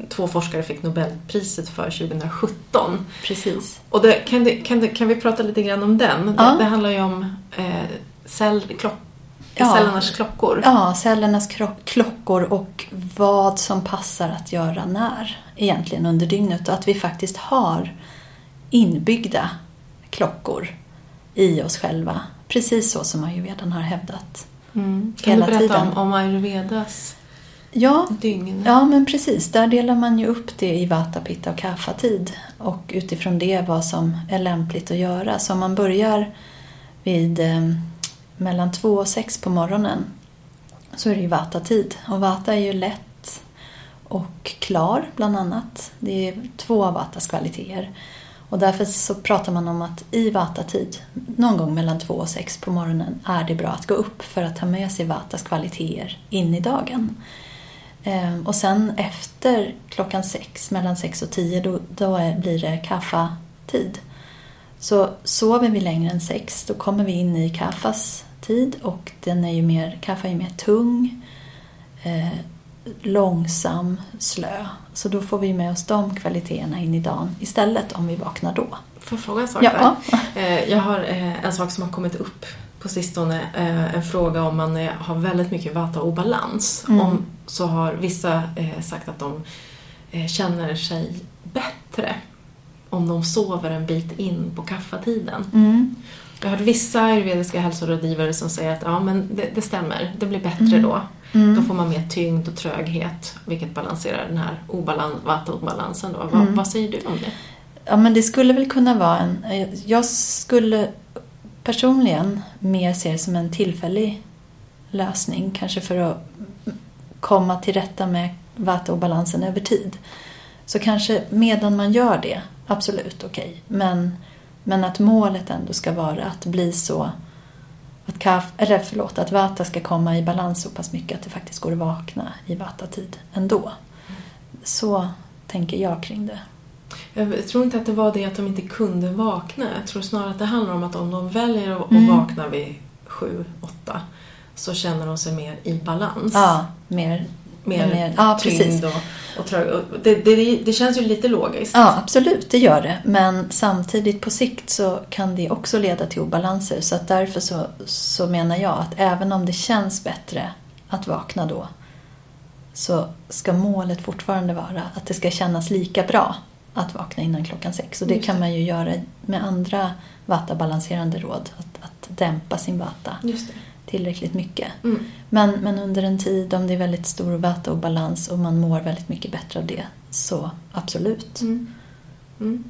två forskare fick Nobelpriset för 2017. Precis. Och det, kan, det, kan, det, kan vi prata lite grann om den? Ja. Det, det handlar ju om eh, cell, klock, Ja. cellernas klockor. Ja, cellernas klockor och vad som passar att göra när egentligen under dygnet. Och att vi faktiskt har inbyggda klockor i oss själva. Precis så som ayurvedan har hävdat. Mm. Kan Hela du berätta tiden. om, om ayurvedas Ja, dygn? ja, men precis. Där delar man ju upp det i vata, pitta och kapha-tid. Och utifrån det vad som är lämpligt att göra. Så om man börjar vid eh, mellan två och sex på morgonen så är det ju vata-tid. Och vata är ju lätt och klar bland annat. Det är två av vatas kvaliteter. Och därför så pratar man om att i vata-tid, någon gång mellan två och sex på morgonen, är det bra att gå upp för att ta med sig vatas kvaliteter in i dagen. Ehm, och sen efter klockan sex, mellan sex och tio, då, då blir det kaffatid. Så sover vi längre än sex, då kommer vi in i kaffas tid och den är ju mer, kaffa är ju mer tung. Eh, långsam, slö. Så då får vi med oss de kvaliteterna in i dagen istället om vi vaknar då. Får jag fråga en sak Ja. där? Eh, Jag har eh, en sak som har kommit upp på sistone. eh, En fråga om man har väldigt mycket vata-obalans. Mm. Om, så har vissa sagt att de känner sig bättre om de sover en bit in på kaffetiden. Mm. Jag har hört vissa ayurvediska hälsorådgivare som säger att ja, men det, det stämmer, det blir bättre Mm. då. Mm. Då får man mer tyngd och tröghet, vilket balanserar den här obalans, vata-obalansen. Då. Vad, Mm. vad säger du om det? Ja, men det skulle väl kunna vara en... Jag skulle personligen mer se det som en tillfällig lösning. Kanske för att komma till rätta med vata-obalansen över tid. Så kanske medan man gör det, absolut okej. Men, men att målet ändå ska vara att bli så... Att, kaff, eller förlåt, att vata ska komma i balans så pass mycket att det faktiskt går att vakna i vata-tid ändå. Så tänker jag kring det. Jag tror inte att det var det att de inte kunde vakna. Jag tror snarare att det handlar om att om de väljer att Mm. vakna vid sju, åtta så känner de sig mer i balans. Ja, mer... Mer, mer- ja, tyngd och, och trög. Och det, det, det känns ju lite logiskt. Ja, absolut, det gör det. Men samtidigt på sikt så kan det också leda till obalanser. Så att därför så, så menar jag att även om det känns bättre att vakna då så ska målet fortfarande vara att det ska kännas lika bra att vakna innan klockan sex. Och det kan man ju göra med andra vata-balanserande råd. Att, att dämpa sin vata Just det. Tillräckligt mycket. Mm. Men, men under en tid om det är väldigt stor vata-obalans och man mår väldigt mycket bättre av det så absolut. Mm. Mm.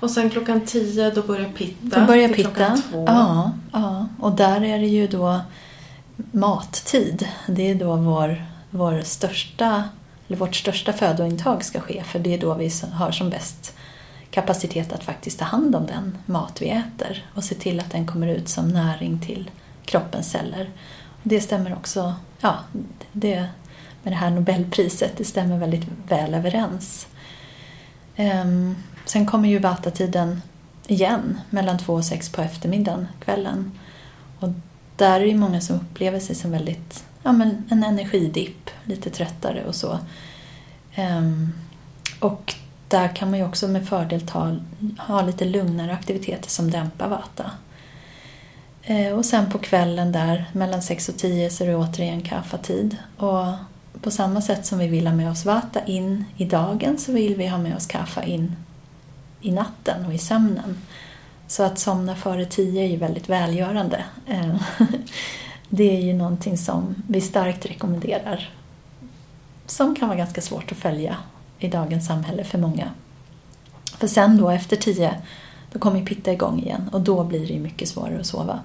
Och sen klockan tio då börjar pitta. Då börjar pitta. klockan två. Ja, ja, och där är det ju då mattid. Det är då vår, vår största, eller vårt största födointag ska ske. För det är då vi har som bäst kapacitet att faktiskt ta hand om den mat vi äter och se till att den kommer ut som näring till kroppens celler. Det stämmer också, ja, det, med det här Nobelpriset, det stämmer väldigt väl överens. Ehm, sen kommer ju Vata-tiden igen mellan två och sex på eftermiddagen, kvällen. Och där är det många som upplever sig som väldigt, ja men en energidipp, lite tröttare och så. Ehm, och där kan man ju också med fördel ta, ha lite lugnare aktiviteter som dämpar Vata. Eh, och sen på kvällen där mellan 6 och 10 så är det återigen kaffatid. Och på samma sätt som vi vill ha med oss Vata in i dagen så vill vi ha med oss kaffa in i natten och i sömnen. Så att somna före 10 är ju väldigt välgörande. Eh, <laughs> det är ju någonting som vi starkt rekommenderar. Som kan vara ganska svårt att följa i dagens samhälle för många. För sen då efter 10 då kommer pitta igång igen och då blir det mycket svårare att sova.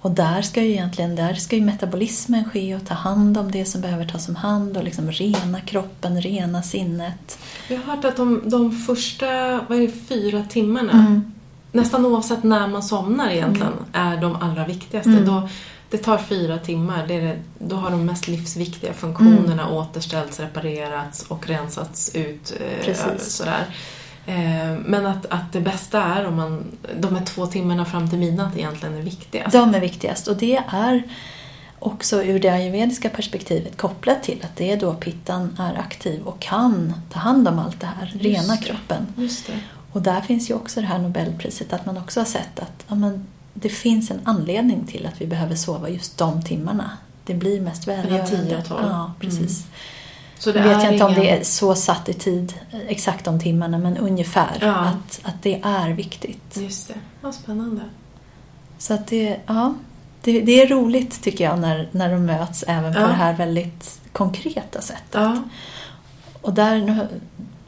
Och där ska ju egentligen där ska ju metabolismen ske och ta hand om det som behöver tas om hand och liksom rena kroppen, rena sinnet. Jag har hört att de, de första vad är det, fyra timmarna, Mm. nästan oavsett när man somnar egentligen, är de allra viktigaste. Mm. Då, det tar fyra timmar, det det, då har de mest livsviktiga funktionerna Mm. återställts, reparerats och rensats ut. Eh, Precis. sådär. Eh, men att, att det bästa är om man, de här två timmarna fram till midnatt egentligen är viktigast. De är viktigast och det är också ur det ayurvediska perspektivet kopplat till att det är då pittan är aktiv och kan ta hand om allt det här, Just rena kroppen. Just det. Och där finns ju också det här Nobelpriset att man också har sett att ja, men, det finns en anledning till att vi behöver sova just de timmarna. Det blir mest välgörande. 10 och 12. Ja, precis. Så det vet jag inte om ingen- det är så satt i tid, exakt de timmarna, men ungefär. Ja. Att, att det är viktigt. Just det, vad spännande. Så att det, ja, det, det är roligt tycker jag när, när de möts även på Ja. det här väldigt konkreta sättet. Ja. Och där nu,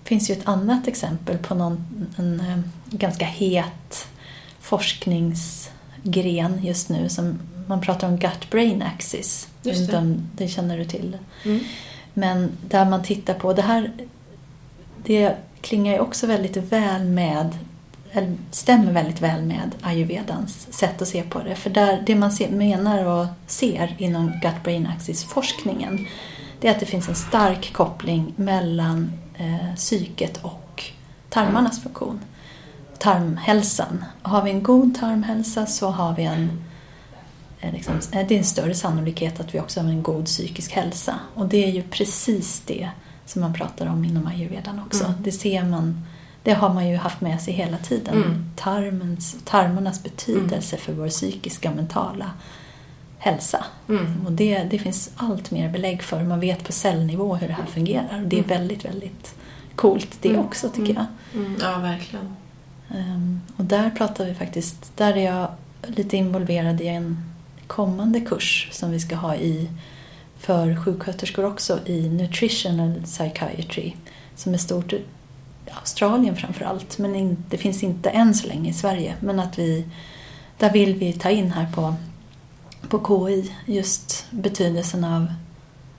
finns ju ett annat exempel på någon, en eh, ganska het forskningsgren just nu som man pratar om gut-brain axis. Just det. om det känner du till. Mm. Men där man tittar på, det här det klingar ju också väldigt väl med, eller stämmer väldigt väl med ayurvedans sätt att se på det. För där, det man ser, menar och ser inom gut-brain axis-forskningen det är att det finns en stark koppling mellan eh, psyket och tarmarnas funktion. Tarmhälsan. Har vi en god tarmhälsa så har vi en liksom, eh, det är en större sannolikhet att vi också har en god psykisk hälsa. Och det är ju precis det som man pratar om inom ayurvedan också. Mm. Det ser man det har man ju haft med sig hela tiden. Mm. Tarmens, tarmarnas betydelse för vår psykiska mentala hälsa. Mm. Och det, det finns allt mer belägg för. Man vet på cellnivå hur det här fungerar. Och det är Mm. väldigt, väldigt coolt det Mm. också tycker Mm. jag. Mm. Ja, verkligen. Ehm, och där pratar vi faktiskt, där är jag lite involverad i en kommande kurs som vi ska ha i för sjuksköterskor också i Nutritional Psychiatry som är stort i Australien framför allt men in, det finns inte än så länge i Sverige men att vi där vill vi ta in här på, på KI just betydelsen av,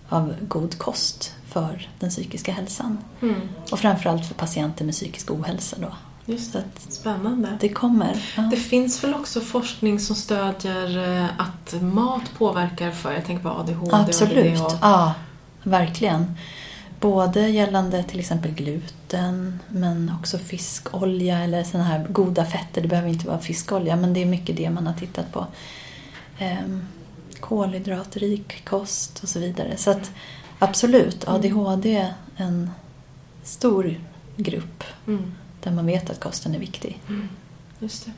av god kost för den psykiska hälsan Mm. och framförallt för patienter med psykisk ohälsa då. Just det. att Spännande. det kommer. Ja. Det finns väl också forskning som stödjer eh, att mat påverkar för, jag tänker på ADHD Absolut, och ja, verkligen. Både gällande till exempel gluten men också fiskolja eller sådana här goda fetter. Det behöver inte vara fiskolja men det är mycket det man har tittat på. Ehm, kolhydratrik kost och så vidare. Så att absolut, Mm. ADHD är en stor grupp Mm. Där man vet att kosten är viktig. Just det.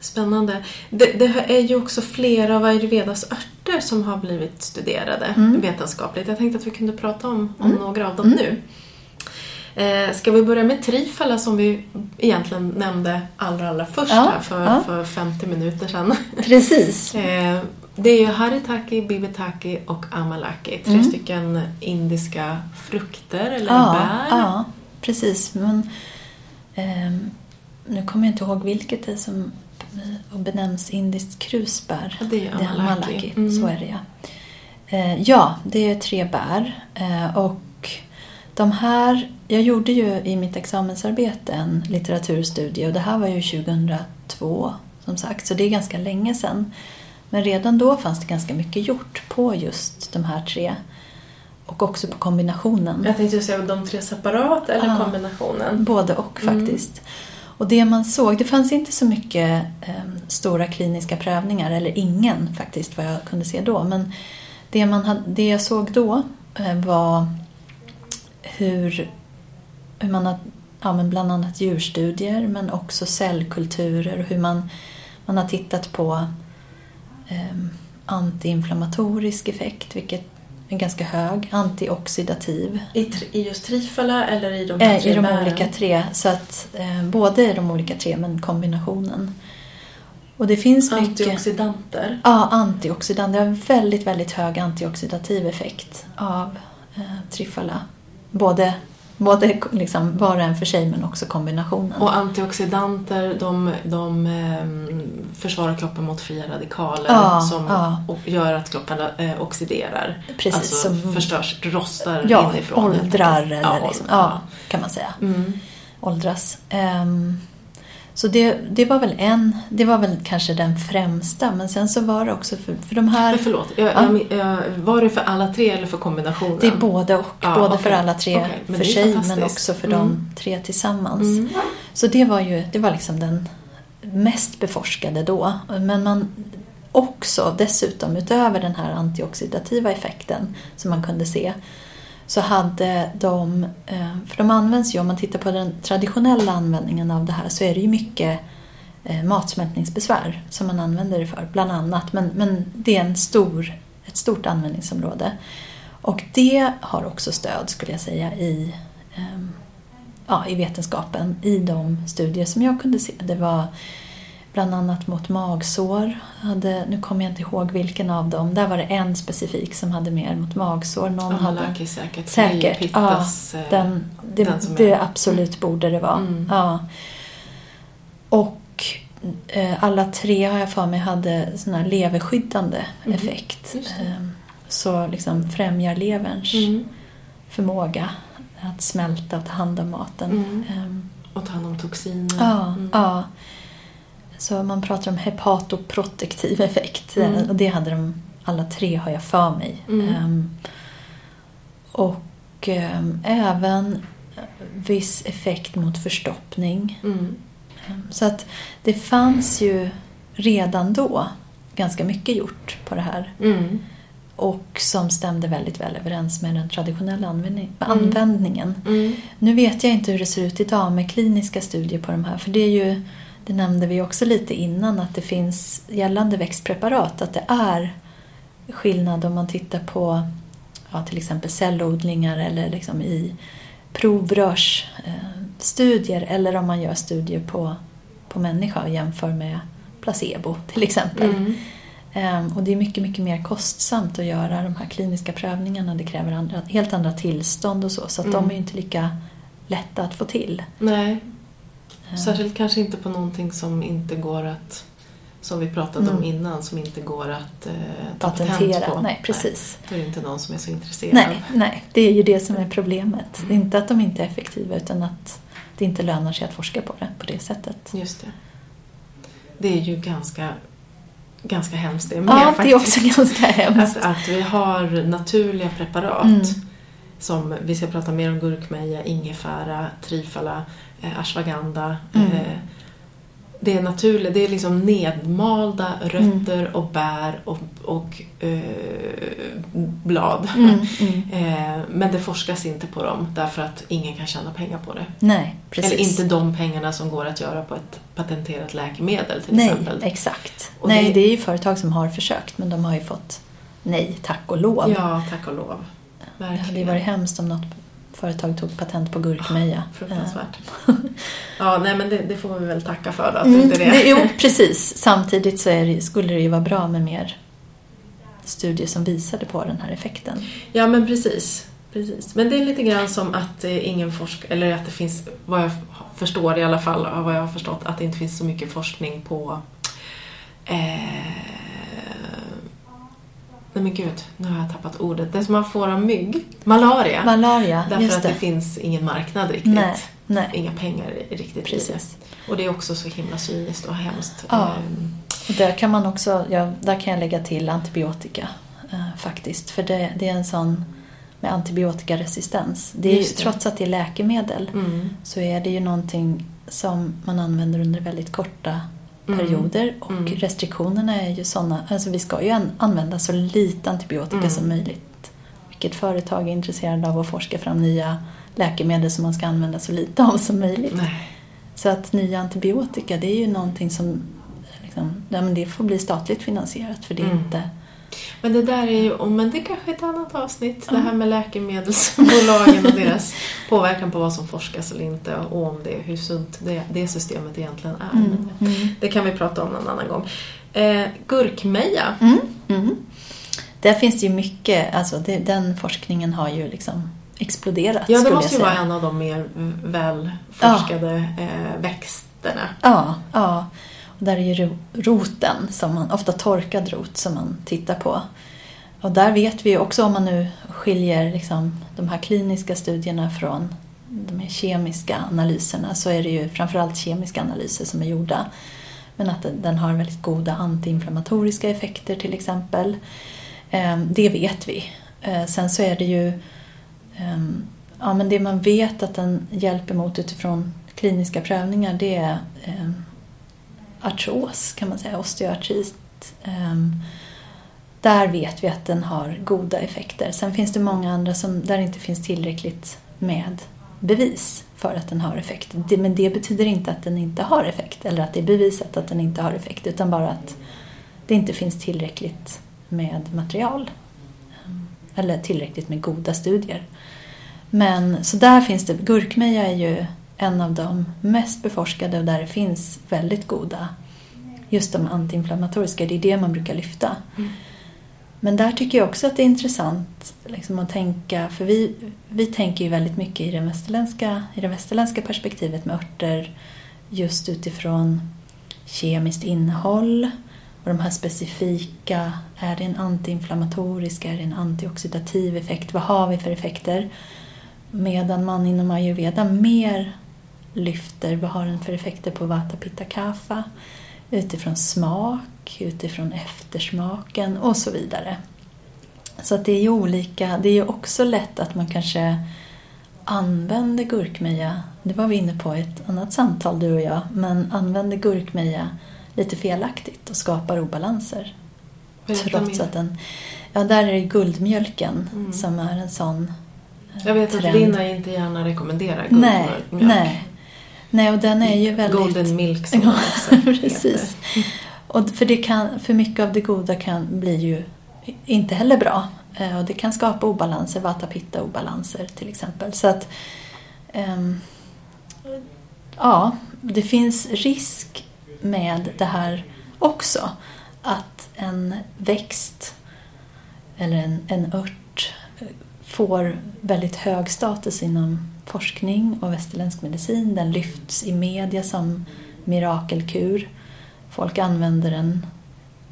Spännande. Det, det är ju också flera av ayurvedas örter som har blivit studerade Mm. vetenskapligt. Jag tänkte att vi kunde prata om, om Mm. några av dem nu. Eh, ska vi börja med trifala som vi egentligen nämnde allra, allra först Ja, här för, ja. för 50 minuter sedan. Precis. <laughs> Eh, det är ju haritaki, bibitaki och amalaki. Tre Mm. stycken indiska frukter eller Ja, bär. ja, precis. Men, nu kommer jag inte ihåg vilket det är som benämns indiskt krusbär. Ja, det är amalaki. Mm. så är det ja. Eh, ja, det är tre bär. Eh, och de här, jag gjorde ju i mitt examensarbete en litteraturstudie och det här var ju 2002 som sagt, så det är ganska länge sedan. Men redan då fanns det ganska mycket gjort på just de här tre och också på kombinationen. Jag tänkte säga de tre separat eller Ja. kombinationen. Både och Mm. faktiskt. Och det man såg, det fanns inte så mycket eh, stora kliniska prövningar, eller ingen faktiskt vad jag kunde se då. Men det, man hade, det jag såg då eh, var hur, hur man har, ja, men bland annat djurstudier men också cellkulturer och hur man, man har tittat på eh, antiinflammatorisk effekt, vilket är ganska hög, antioxidativ I, I just trifala eller i de här Eh, tre I de bären? olika tre. Så att, eh, både i de olika tre, men kombinationen. Och det finns mycket... Antioxidanter. Ja, antioxidant. Det har en väldigt, väldigt hög antioxidativ effekt av eh, Trifala. Både, både liksom var och en för sig, men också kombinationen. Och antioxidanter de, de ehm, försvarar kroppen mot fria radikaler Ja, som ja. gör att kroppen eh, oxiderar. Precis, alltså som- förstörs, rostar ja, inifrån. åldrar eller Ja, liksom, åldrar. kan man säga. Mm. åldras. Ehm, så det, det var väl en, det var väl kanske den främsta. Men sen så var det också för, för de här... Men förlåt, jag, Ja. jag, var det för alla tre eller för kombinationen? Det är både och. Ja, både okej. för alla tre men för sig men också för Mm. de tre tillsammans. Mm. Så det var ju det var liksom den mest beforskade då. Men man också dessutom utöver den här antioxidativa effekten som man kunde se så hade de, eh, för de används ju, om man tittar på den traditionella användningen av det här så är det ju mycket eh, matsmältningsbesvär som man använder det för, bland annat. Men, men det är en stor, ett stort användningsområde. Och det har också stöd, skulle jag säga, i, eh, ja, i vetenskapen, i de studier som jag kunde se. Det var bland annat mot magsår. Hade, nu kommer jag inte ihåg vilken av dem. Där var det en specifik som hade mer mot magsår. Någon hade, Amalaki säkert. säkert. Ja, Pittas, eh, den, det, den det är- absolut borde det vara. Mm. Ja. Och eh, alla tre har jag för mig hade sån här leverskyddande Mhm. effekt. Eh, Så liksom främjar leverns Mm. förmåga att smälta och ta hand om maten. Mm. Ehm, Och ta hand om toxiner. Ja, Mm. ja. Så man pratar om hepatoprotektiv effekt. Mm. Och det hade de alla tre har jag för mig. Mm. Ehm, och ehm, även viss effekt mot förstoppning. Mm. Ehm, Så att det fanns ju redan då ganska mycket gjort på det här. Mm. Och som stämde väldigt väl överens med den traditionella användning, användningen. Mm. Nu vet jag inte hur det ser ut idag med kliniska studier på de här. För det är ju, det nämnde vi också lite innan, att det finns gällande växtpreparat, att det är skillnad om man tittar på ja, till exempel cellodlingar eller liksom i provrörsstudier eller om man gör studier på, på människa och jämför med placebo till exempel. Mm. Ehm, och det är mycket, mycket mer kostsamt att göra de här kliniska prövningarna. Det kräver andra, helt andra tillstånd och så, så att Mm. de är inte lika lätta att få till. Nej, särskilt kanske inte på någonting som inte går att, som vi pratade om Mm. innan, som inte går att eh, ta patent patentera. på. Nej, precis. Då är det inte någon som är så intresserad. Nej, nej, det är ju det som är problemet. Det är inte att de inte är effektiva utan att det inte lönar sig att forska på det på det sättet. Just det. Det är ju ganska, ganska hemskt det med Ja, det är faktiskt. också <laughs> ganska hemskt. Att, att vi har naturliga preparat Mm. som, vi ska prata mer om gurkmeja, ingefära, trifala, ashwagandha. Mm. Eh, det är naturligt, det är liksom nedmalda rötter och bär och, och eh, blad. Mm, mm. <laughs> Eh, men det forskas inte på dem därför att ingen kan tjäna pengar på det. Nej, precis. Eller inte de pengarna som går att göra på ett patenterat läkemedel till Nej, exempel. exakt. Och nej, det- det... är ju företag som har försökt men de har ju fått nej, tack och lov. Ja, tack och lov. det hade ju Verkligen. varit hemskt om något företag tog patent på gurkmeja. Fruktansvärt. ja, nej men det, det får vi väl tacka för då, att Mm, inte det... det, jo, precis. Samtidigt så det, skulle det ju vara bra med mer studier som visade på den här effekten. Ja, men precis. precis. Men det är lite grann som att eh, ingen forskar, eller att det finns, vad jag förstår i alla fall, av vad jag har förstått, att det inte finns så mycket forskning på eh, Nej men gud, nu har jag tappat ordet. Det som man får av mygg. Malaria. Malaria, Därför just att det. finns ingen marknad riktigt. Nej, nej. Inga pengar riktigt i det. Precis. Och det är också så himla cyniskt och hemskt. Ja. Ehm, Och där kan man också, ja, där kan jag lägga till antibiotika eh, faktiskt. För det, det är en sån med antibiotikaresistens. Det är, ju- det. trots att det är läkemedel Mm. så är det ju någonting som man använder under väldigt korta. Perioder. Och Mm. restriktionerna är ju sådana, alltså vi ska ju an- använda så lite antibiotika Mm. som möjligt. Vilket företag är intresserade av att forska fram nya läkemedel som man ska använda så lite av som möjligt. Nej. Så att nya antibiotika det är ju någonting som liksom, det får bli statligt finansierat för det är Mm. inte... Men det där är ju, oh, men det är kanske är ett annat avsnitt. Det här med läkemedelsbolagen och deras <laughs> påverkan på vad som forskas eller inte och om det, hur sunt det, det systemet egentligen är. Men Mm. Det kan vi prata om någon annan gång. Eh, gurkmeja. Mm. Mm. Där finns det ju mycket, alltså det, den forskningen har ju liksom exploderat Ja, det måste ju vara en av de mer välforskade eh, växterna. Ja, ja. Där är ju roten, som man, ofta torkad rot, som man tittar på. Och där vet vi ju också om man nu skiljer liksom de här kliniska studierna från de här kemiska analyserna så är det ju framförallt kemiska analyser som är gjorda. Men att den- har väldigt goda antiinflammatoriska effekter till exempel. Ehm, det vet vi. Eh, sen så är det ju ehm, ja, men det man vet att den hjälper mot utifrån kliniska prövningar det är ehm, artros kan man säga, osteoartrit. Ehm, där vet vi att den har goda effekter. Sen finns det många andra som, där det inte finns tillräckligt med bevis för att den har effekt. Det, men det betyder inte att den inte har effekt eller att det är bevisat att den inte har effekt utan bara att det inte finns tillräckligt med material. Ehm, eller tillräckligt med goda studier. Men så där finns det, gurkmeja är ju en av de mest beforskade och där det finns väldigt goda, just de antiinflammatoriska, det är det man brukar lyfta. Mm. Men där tycker jag också att det är intressant liksom, att tänka, för vi, vi tänker ju väldigt mycket i, den västerländska, i det västerländska perspektivet med örter just utifrån kemiskt innehåll och de här specifika, är det en antiinflammatorisk, är det en antioxidativ effekt, vad har vi för effekter? Medan man inom ayurveda mer lyfter vad har den för effekter på vata pitta kapha utifrån smak, utifrån eftersmaken och så vidare. Så att det är ju olika. Det är ju också lätt att man kanske använder gurkmeja, det var vi inne på i ett annat samtal du och jag, men använder gurkmeja lite felaktigt och skapar obalanser. Trots att den... Ja, där är det guldmjölken Mm. som är en sån eh, Jag vet att trend. Lina inte gärna rekommenderar guldmjölk. nej. Nej, och den är ju väldigt... Golden milk som <laughs> Ja, också heter. precis. Och för, det kan, för mycket av det goda kan bli ju inte heller bra. Eh, Och det kan skapa obalanser, vata pitta obalanser till exempel. Så att ehm, ja, det finns risk med det här också. Att en växt eller en, en ört får väldigt hög status inom forskning och västerländsk medicin. Den lyfts i media som mirakelkur. Folk använder den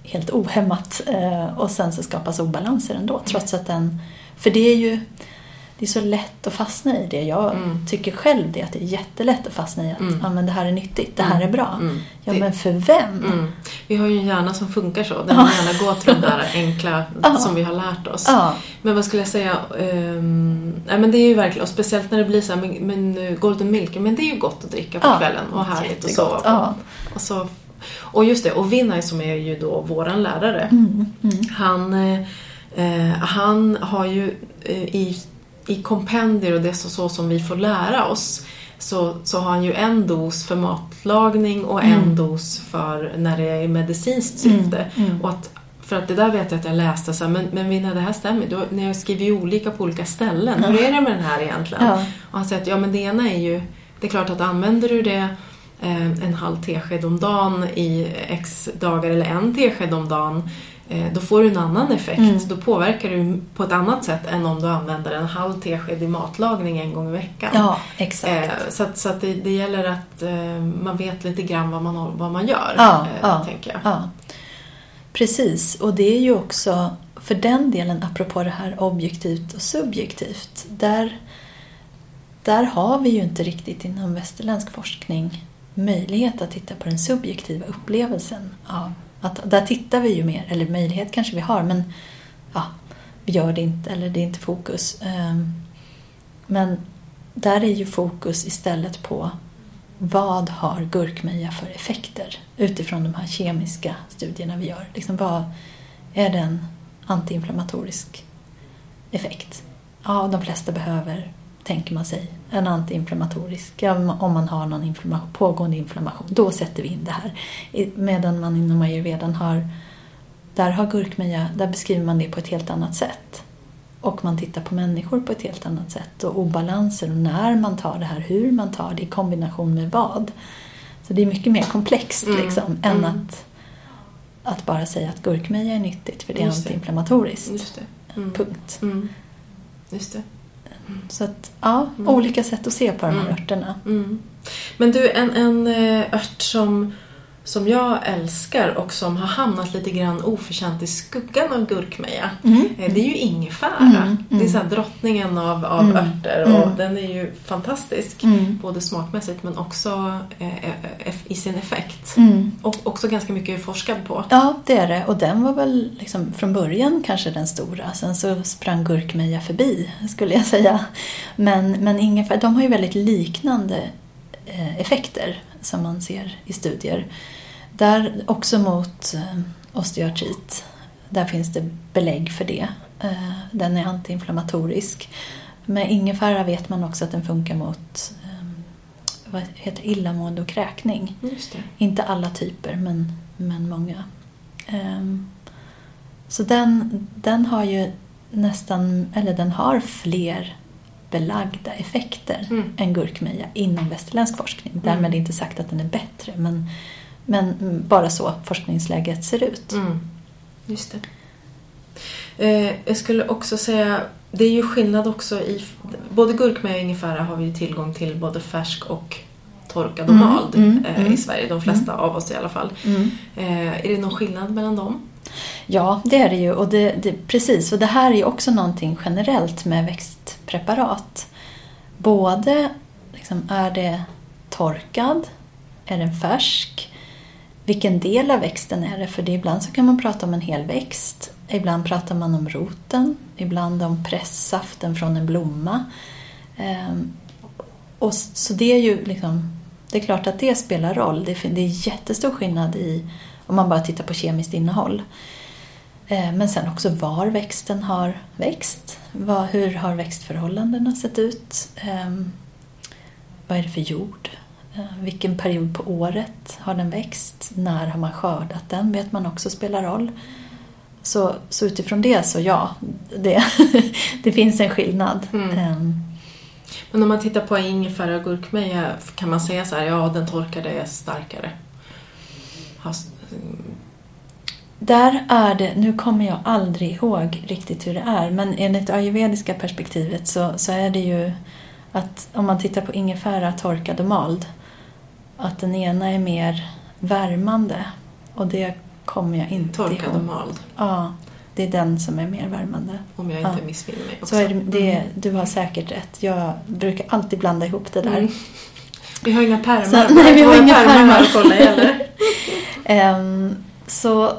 helt ohämmat eh, och sen så skapas obalanser ändå trots att den... För det är ju det är så lätt att fastna i det. Jag Mm. tycker själv det, att det är jättelätt att fastna i att Mm. ah, men det här är nyttigt, det här är bra. Mm. Ja, Det- men för vem? Mm. Vi har ju en hjärna som funkar så. Den gärna gå till de där <laughs> enkla som vi har lärt oss. Men vad skulle jag säga? Um, nej, men det är ju verkligen, och speciellt när det blir så här, men, men eh, Golden Milk, men det är ju gott att dricka på kvällen och härligt att sova på. Och, så, och just det, och Vinay som är ju då våran lärare, mm, mm. han, eh, eh, han har ju eh, i, i kompendier och det så, så som vi får lära oss så, så har han ju en dos för matlagning och en Mm. dos för när det är i medicinskt syfte. Mm, mm. Och att, för att det där vet jag att jag läste så här, men, men Vinna det här stämmer, du, ni har skrivit olika på olika ställen. Hur är det med den här egentligen? Ja. Och han säger att ja men det ena är ju, det är klart att använder du det eh, en halv tesked om dagen i x dagar eller en tesked om dagen då får du en annan effekt. Mm. Då påverkar du på ett annat sätt än om du använder en halv tesked i matlagning en gång i veckan. ja exakt. Eh, så att, så att det, det gäller att eh, man vet lite grann vad man, vad man gör, Ja, eh, ja. tänker jag. Ja, precis. Och det är ju också, för den delen, apropå det här objektivt och subjektivt, där, där har vi ju inte riktigt inom västerländsk forskning möjlighet att titta på den subjektiva upplevelsen. av att, där tittar vi ju mer, eller möjlighet kanske vi har, men ja, vi gör det inte, eller det är inte fokus. Ehm, men där är ju fokus istället på vad har gurkmeja för effekter utifrån de här kemiska studierna vi gör? Liksom vad är det en antiinflammatorisk effekt? Ja, de flesta behöver, tänker man sig, en antiinflammatorisk. Om man har någon inflammation, pågående inflammation, då sätter vi in det här. Medan man inom ayurvedan har, där har gurkmeja, där beskriver man det på ett helt annat sätt. Och man tittar på människor på ett helt annat sätt och obalanser och när man tar det här, hur man tar det i kombination med vad. Så det är mycket mer komplext Mm, liksom, än mm. att, att bara säga att gurkmeja är nyttigt för det är Just antiinflammatoriskt. Just det. Mm. Punkt. Mm. Just det. Så att, ja, Mm. olika sätt att se på de här Mm. örterna. Mm. Men du, en, en eh, ört som, som jag älskar och som har hamnat lite grann oförtjänt i skuggan av gurkmeja, Mm. eh, det är ju ingefära. Mm, Det är mm. så här drottningen av, av Mm, örter och mm. den är ju fantastisk. Mm. Både smakmässigt men också eh, eh, i sin effekt. Mm. Och också ganska mycket forskad på. Ja, det är det. Och den var väl liksom från början kanske den stora. Sen så sprang gurkmeja förbi, skulle jag säga. Men, men ingefära, de har ju väldigt liknande eh, effekter som man ser i studier. Där också mot eh, osteoartrit. Där finns det belägg för det. Eh, Den är antiinflammatorisk. Med ingefära vet man också att den funkar mot eh, vad heter illamående och kräkning. Inte alla typer, men, men många. Ehm, så den, den har ju nästan, eller den har fler belagda effekter Mm. än gurkmeja inom västerländsk forskning. Mm. Därmed inte sagt att den är bättre, men, men bara så forskningsläget ser ut. Mm. Just det. Eh, jag skulle också säga, det är ju skillnad också i... Både gurkmeja och ingefära har vi ju tillgång till både färsk och torkad och Mm, mald mm, eh, mm. i Sverige. De flesta av oss i alla fall. Mm. Eh, är det någon skillnad mellan dem? Ja, det är det ju. Och det, det, precis, och det här är ju också någonting generellt med preparat. Både liksom, är det torkad, är den färsk, vilken del av växten är det? För det, ibland så kan man prata om en hel växt, ibland pratar man om roten, ibland om pressaften från en blomma. Ehm, och, så det är ju liksom, det är klart att det spelar roll. Det, det är jättestor skillnad i, om man bara tittar på kemiskt innehåll. Eh, men sen också var växten har växt. Vad, hur har växtförhållandena sett ut? Ehm, vad är det för jord? Eh, vilken period på året har den växt? När har man skördat den? vet man också spelar roll. Så, så utifrån det så ja, det, <laughs> det finns en skillnad. Mm. Ehm, Men om man tittar på ingefära och gurkmeja, kan man säga så här, ja den torkade är starkare? Där är det, nu kommer jag aldrig ihåg riktigt hur det är, men enligt det ayurvediska perspektivet så, så är det ju att om man tittar på ingefära torkad och mald, att den ena är mer värmande och det kommer jag inte Torkad och ihåg. mald, Ja, det är den som är mer värmande. om jag inte Ja. missminner mig också. Så är det, det, Mm. Du har säkert rätt. Jag brukar alltid blanda ihop det där. Mm. Vi har inga pärmar. Så- nej, vi har inga pärmar. att kolla. <laughs> Ehm, så,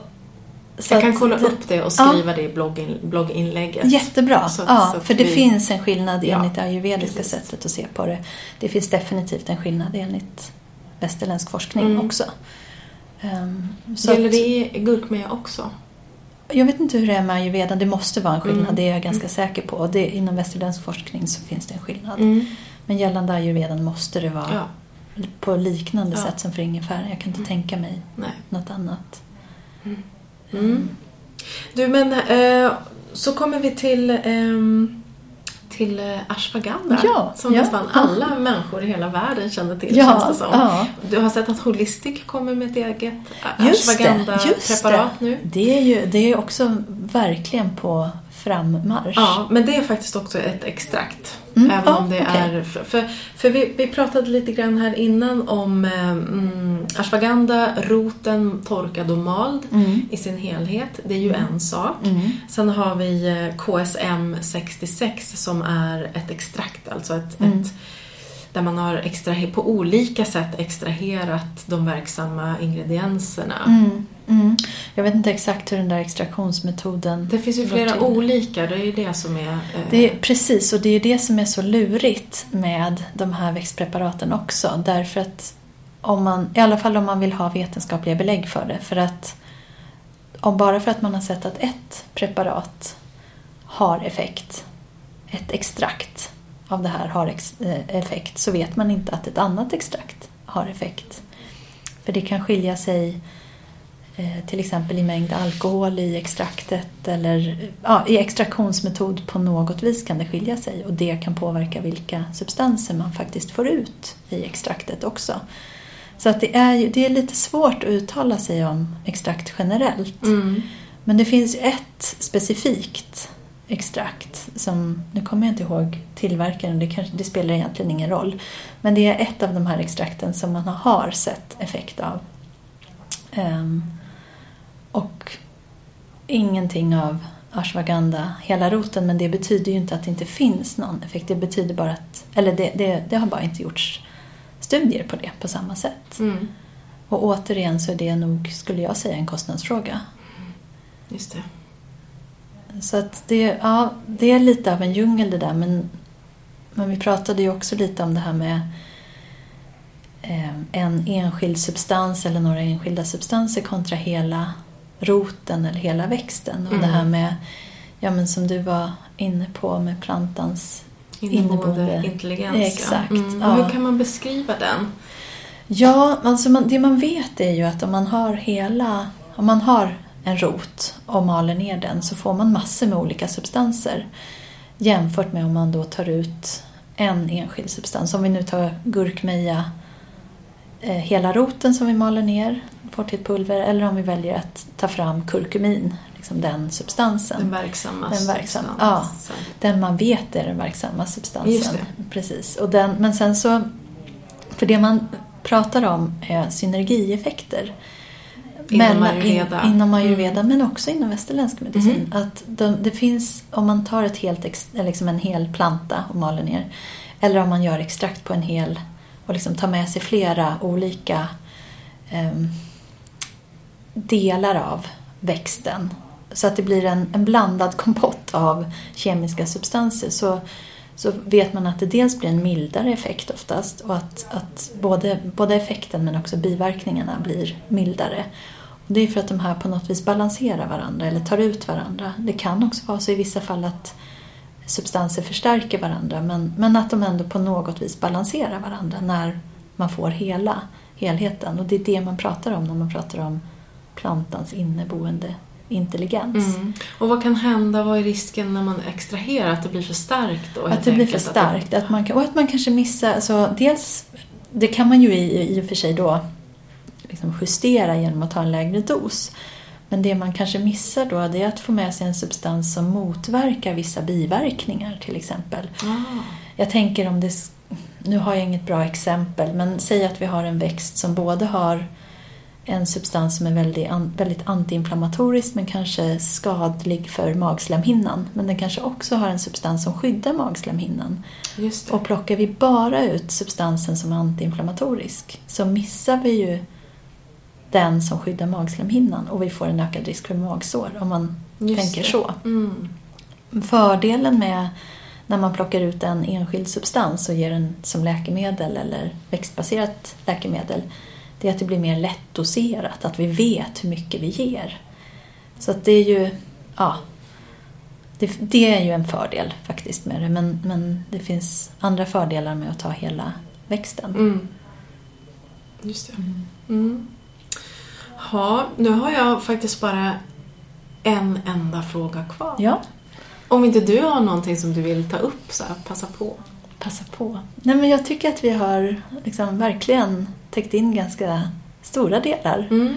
så Jag kan kolla det- upp det och skriva det i bloggin, blogginlägget. Jättebra, Så ja, så för det vi- finns en skillnad Ja, enligt det ayurvediska precis. sättet att se på det. Det finns definitivt en skillnad enligt västerländsk forskning Mm. också. Så Gäller det gurkmeja också? jag vet inte hur det är med ayurvedan, det måste vara en skillnad, Mm. det är jag ganska säker på. Det, inom västerländsk forskning så finns det en skillnad. Mm. Men gällande ayurvedan måste det vara Ja, på liknande Ja. sätt som för ingefära. Jag kan inte Mm. tänka mig nej. något annat. Mm. Du, men eh, så kommer vi till, ehm, till eh, ashwagandha. Ja, som ja. nästan alla människor i hela världen känner till, Ja, känns det som. ja. Du har sett att Holistic kommer med ett eget eh, ashwagandha-preparat nu. Det är ju det är också verkligen på frammarsch. Ja, men det är faktiskt också ett extrakt. Mm, Även ja, om det okej. är... För, för, vi, vi pratade lite grann här innan om eh, mm, ashwagandha, roten torkad och mald Mm. i sin helhet. Det är ju en sak. Mm. Sen har vi eh, KSM 66 som är ett extrakt, alltså ett, Mm. ett där man har extraher- på olika sätt extraherat de verksamma ingredienserna. Mm. Mm. Jag vet inte exakt hur den där extraktionsmetoden Det finns ju flera till. olika, det är ju det som är... eh, Det är, precis, och det är det som är så lurigt med de här växtpreparaten också. Därför att om man, i alla fall om man vill ha vetenskapliga belägg för det. För att om bara för att man har sett att ett preparat har effekt, ett extrakt av det här har eh, effekt, så vet man inte att ett annat extrakt har effekt. För det kan skilja sig eh, till exempel i mängd alkohol i extraktet eller ja, i extraktionsmetod på något vis kan det skilja sig och det kan påverka vilka substanser man faktiskt får ut i extraktet också. Så att det, är det är lite svårt att uttala sig om extrakt generellt. Mm. Men det finns ju ett specifikt extrakt som, nu kommer jag inte ihåg tillverkaren, det, kanske, det spelar egentligen ingen roll. Men det är ett av de här extrakten som man har sett effekt av. Ehm, och ingenting av ashwagandha, hela roten, men det betyder ju inte att det inte finns någon effekt. Det betyder bara att, eller det, det, det har bara inte gjorts studier på det på samma sätt. Mm. Och återigen så är det nog, skulle jag säga, en kostnadsfråga. Just det. Så att det, ja, det är lite av en djungel det där men, men vi pratade ju också lite om det här med eh, en enskild substans eller några enskilda substanser kontra hela roten eller hela växten. Och Mm. det här med, ja men som du var inne på med plantans Inneboende intelligens. ja. Exakt, Mm. ja. Hur kan man beskriva den? Ja, alltså man, det man vet är ju att om man har hela, om man har en rot och maler ner den så får man massor med olika substanser. Jämfört med om man då tar ut en enskild substans. Om vi nu tar gurkmeja, eh, hela roten som vi maler ner, får till ett pulver. Eller om vi väljer att ta fram kurkumin, liksom den substansen. Den verksamma Den verksamma, substansen. Den man vet är den verksamma substansen. Just det. Precis. Och den, men sen så, för det man pratar om är synergieffekter. Inom ayurveda. In, inom ayurveda men också inom västerländsk medicin. Mhm. Att de, det finns, om man tar ett helt, liksom en hel planta och maler ner. Eller om man gör extrakt på en hel och liksom tar med sig flera olika ehm, delar av växten. Så att det blir en, en blandad kompott av kemiska substanser. Så, så vet man att det dels blir en mildare effekt oftast och att, att både, både effekten men också biverkningarna blir mildare. Det är för att de här på något vis balanserar varandra eller tar ut varandra. Det kan också vara så i vissa fall att substanser förstärker varandra men, men att de ändå på något vis balanserar varandra när man får hela helheten. Och det är det man pratar om när man pratar om plantans inneboende intelligens. Mm. Och vad kan hända? Vad är risken när man extraherar? Att det blir för starkt? Då, att det blir för starkt. Att man, och att man kanske missar... Alltså, dels, det kan man ju i, i och för sig då liksom justera genom att ta en lägre dos. Men det man kanske missar då det är att få med sig en substans som motverkar vissa biverkningar till exempel. Ah. Jag tänker om det... Nu har jag inget bra exempel men säg att vi har en växt som både har en substans som är väldigt, väldigt antiinflammatorisk men kanske skadlig för magslemhinnan. Men den kanske också har en substans som skyddar magslemhinnan. Och plockar vi bara ut substansen som är antiinflammatorisk så missar vi ju den som skyddar magslemhinnan och vi får en ökad risk för magsår om man Just tänker det. så. Mm. Fördelen med när man plockar ut en enskild substans och ger den som läkemedel eller växtbaserat läkemedel det är att det blir mer lättdoserat, att vi vet hur mycket vi ger. Så att det är ju, ja, det, det, är ju en fördel faktiskt med det men, men det finns andra fördelar med att ta hela växten. Mm. Just det. Mm. mm. Ja, nu har jag faktiskt bara en enda fråga kvar. Ja. Om inte du har någonting som du vill ta upp, så här, passa på. Passa på. Nej, men jag tycker att vi har liksom verkligen täckt in ganska stora delar. Mm.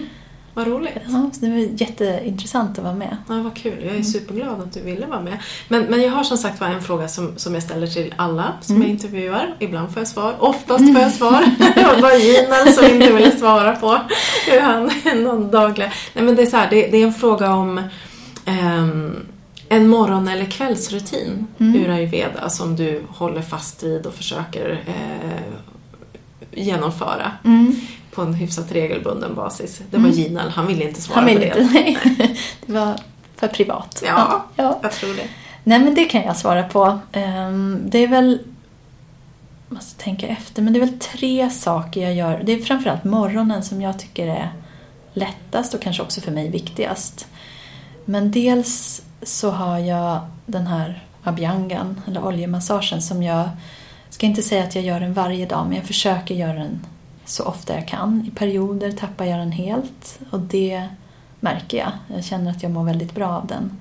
Vad roligt. Ja, det var jätteintressant att vara med. Ja, vad kul. Jag är superglad att du ville vara med. Men, men jag har som sagt var en fråga som, som jag ställer till alla som mm. jag intervjuar. Ibland får jag svar. Oftast får jag <laughs> svar. det var Jinel som inte ville svara på hur han <laughs> någon dagliga... Nej men det är så här, det, det är en fråga om um, en morgon eller kvällsrutin mm. ur ayurveda som du håller fast vid och försöker eh, genomföra. Mm på en hyfsat regelbunden basis. Det var mm. Ginal, han ville inte svara han ville på det. Nej. <laughs> det var för privat. Ja, ja, jag tror det. Nej men det kan jag svara på. Ehm, det är väl jag måste tänka efter, men det är väl tre saker jag gör. Det är framförallt morgonen som jag tycker är lättast och kanske också för mig viktigast. Men dels så har jag den här abhyangan, eller oljemassagen, som jag ska inte säga att jag gör den varje dag, men jag försöker göra den så ofta jag kan. I perioder tappar jag den helt och det märker jag. Jag känner att jag mår väldigt bra av den.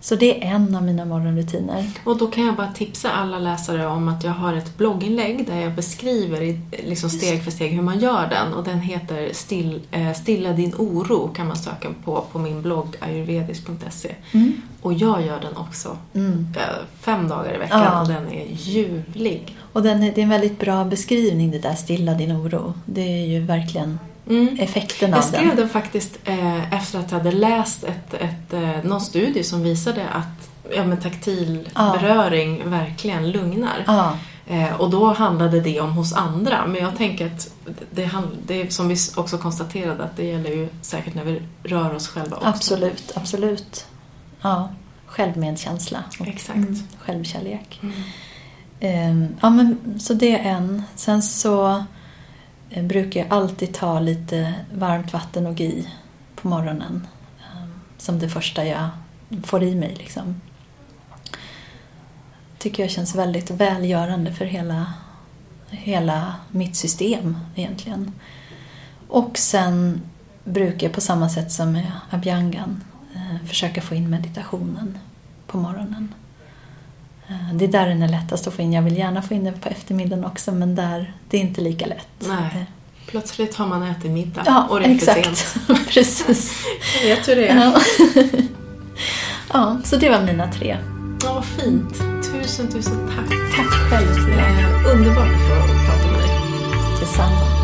Så det är en av mina morgonrutiner. Och då kan jag bara tipsa alla läsare om att jag har ett blogginlägg där jag beskriver liksom steg för steg hur man gör den och den heter Still, eh, Stilla din oro kan man söka på på min blogg ayurvedisk.se. Mm. Och jag gör den också mm. Eh, fem dagar i veckan ja. och den är ljuvlig. Och den är, det är en väldigt bra beskrivning det där Stilla din oro. Det är ju verkligen Mm. effekten av den. Jag skrev den faktiskt eh, efter att jag hade läst ett, ett, eh, någon studie som visade att ja, men taktil ja. beröring verkligen lugnar. Ja. Eh, och då handlade det om hos andra. Men jag tänker att det, det som vi också konstaterade att det gäller ju säkert när vi rör oss själva också. Absolut, absolut. Ja, självmedkänsla och Exakt. Mm, självkärlek. Mm. Um, ja, men, så det är en. Sen så Eh, brukar jag alltid ta lite varmt vatten och GI på morgonen. Ehm, som det första jag får i mig. Liksom. tycker jag känns väldigt välgörande för hela, hela mitt system egentligen. Och sen brukar jag på samma sätt som med abhyangan eh, försöka få in meditationen på morgonen. Eh, det är där den är lättast att få in. Jag vill gärna få in den på eftermiddagen också men där, det är inte lika lätt. Nej. Eh. Plötsligt har man ätit middag ja, och det är exakt. sent. <laughs> Precis. Jag vet hur det är. Ja. <laughs> ja, så det var mina tre. Ja, vad fint. Tusen, tusen tack. Tack själv. Eh, underbart att få prata med dig. Detsamma.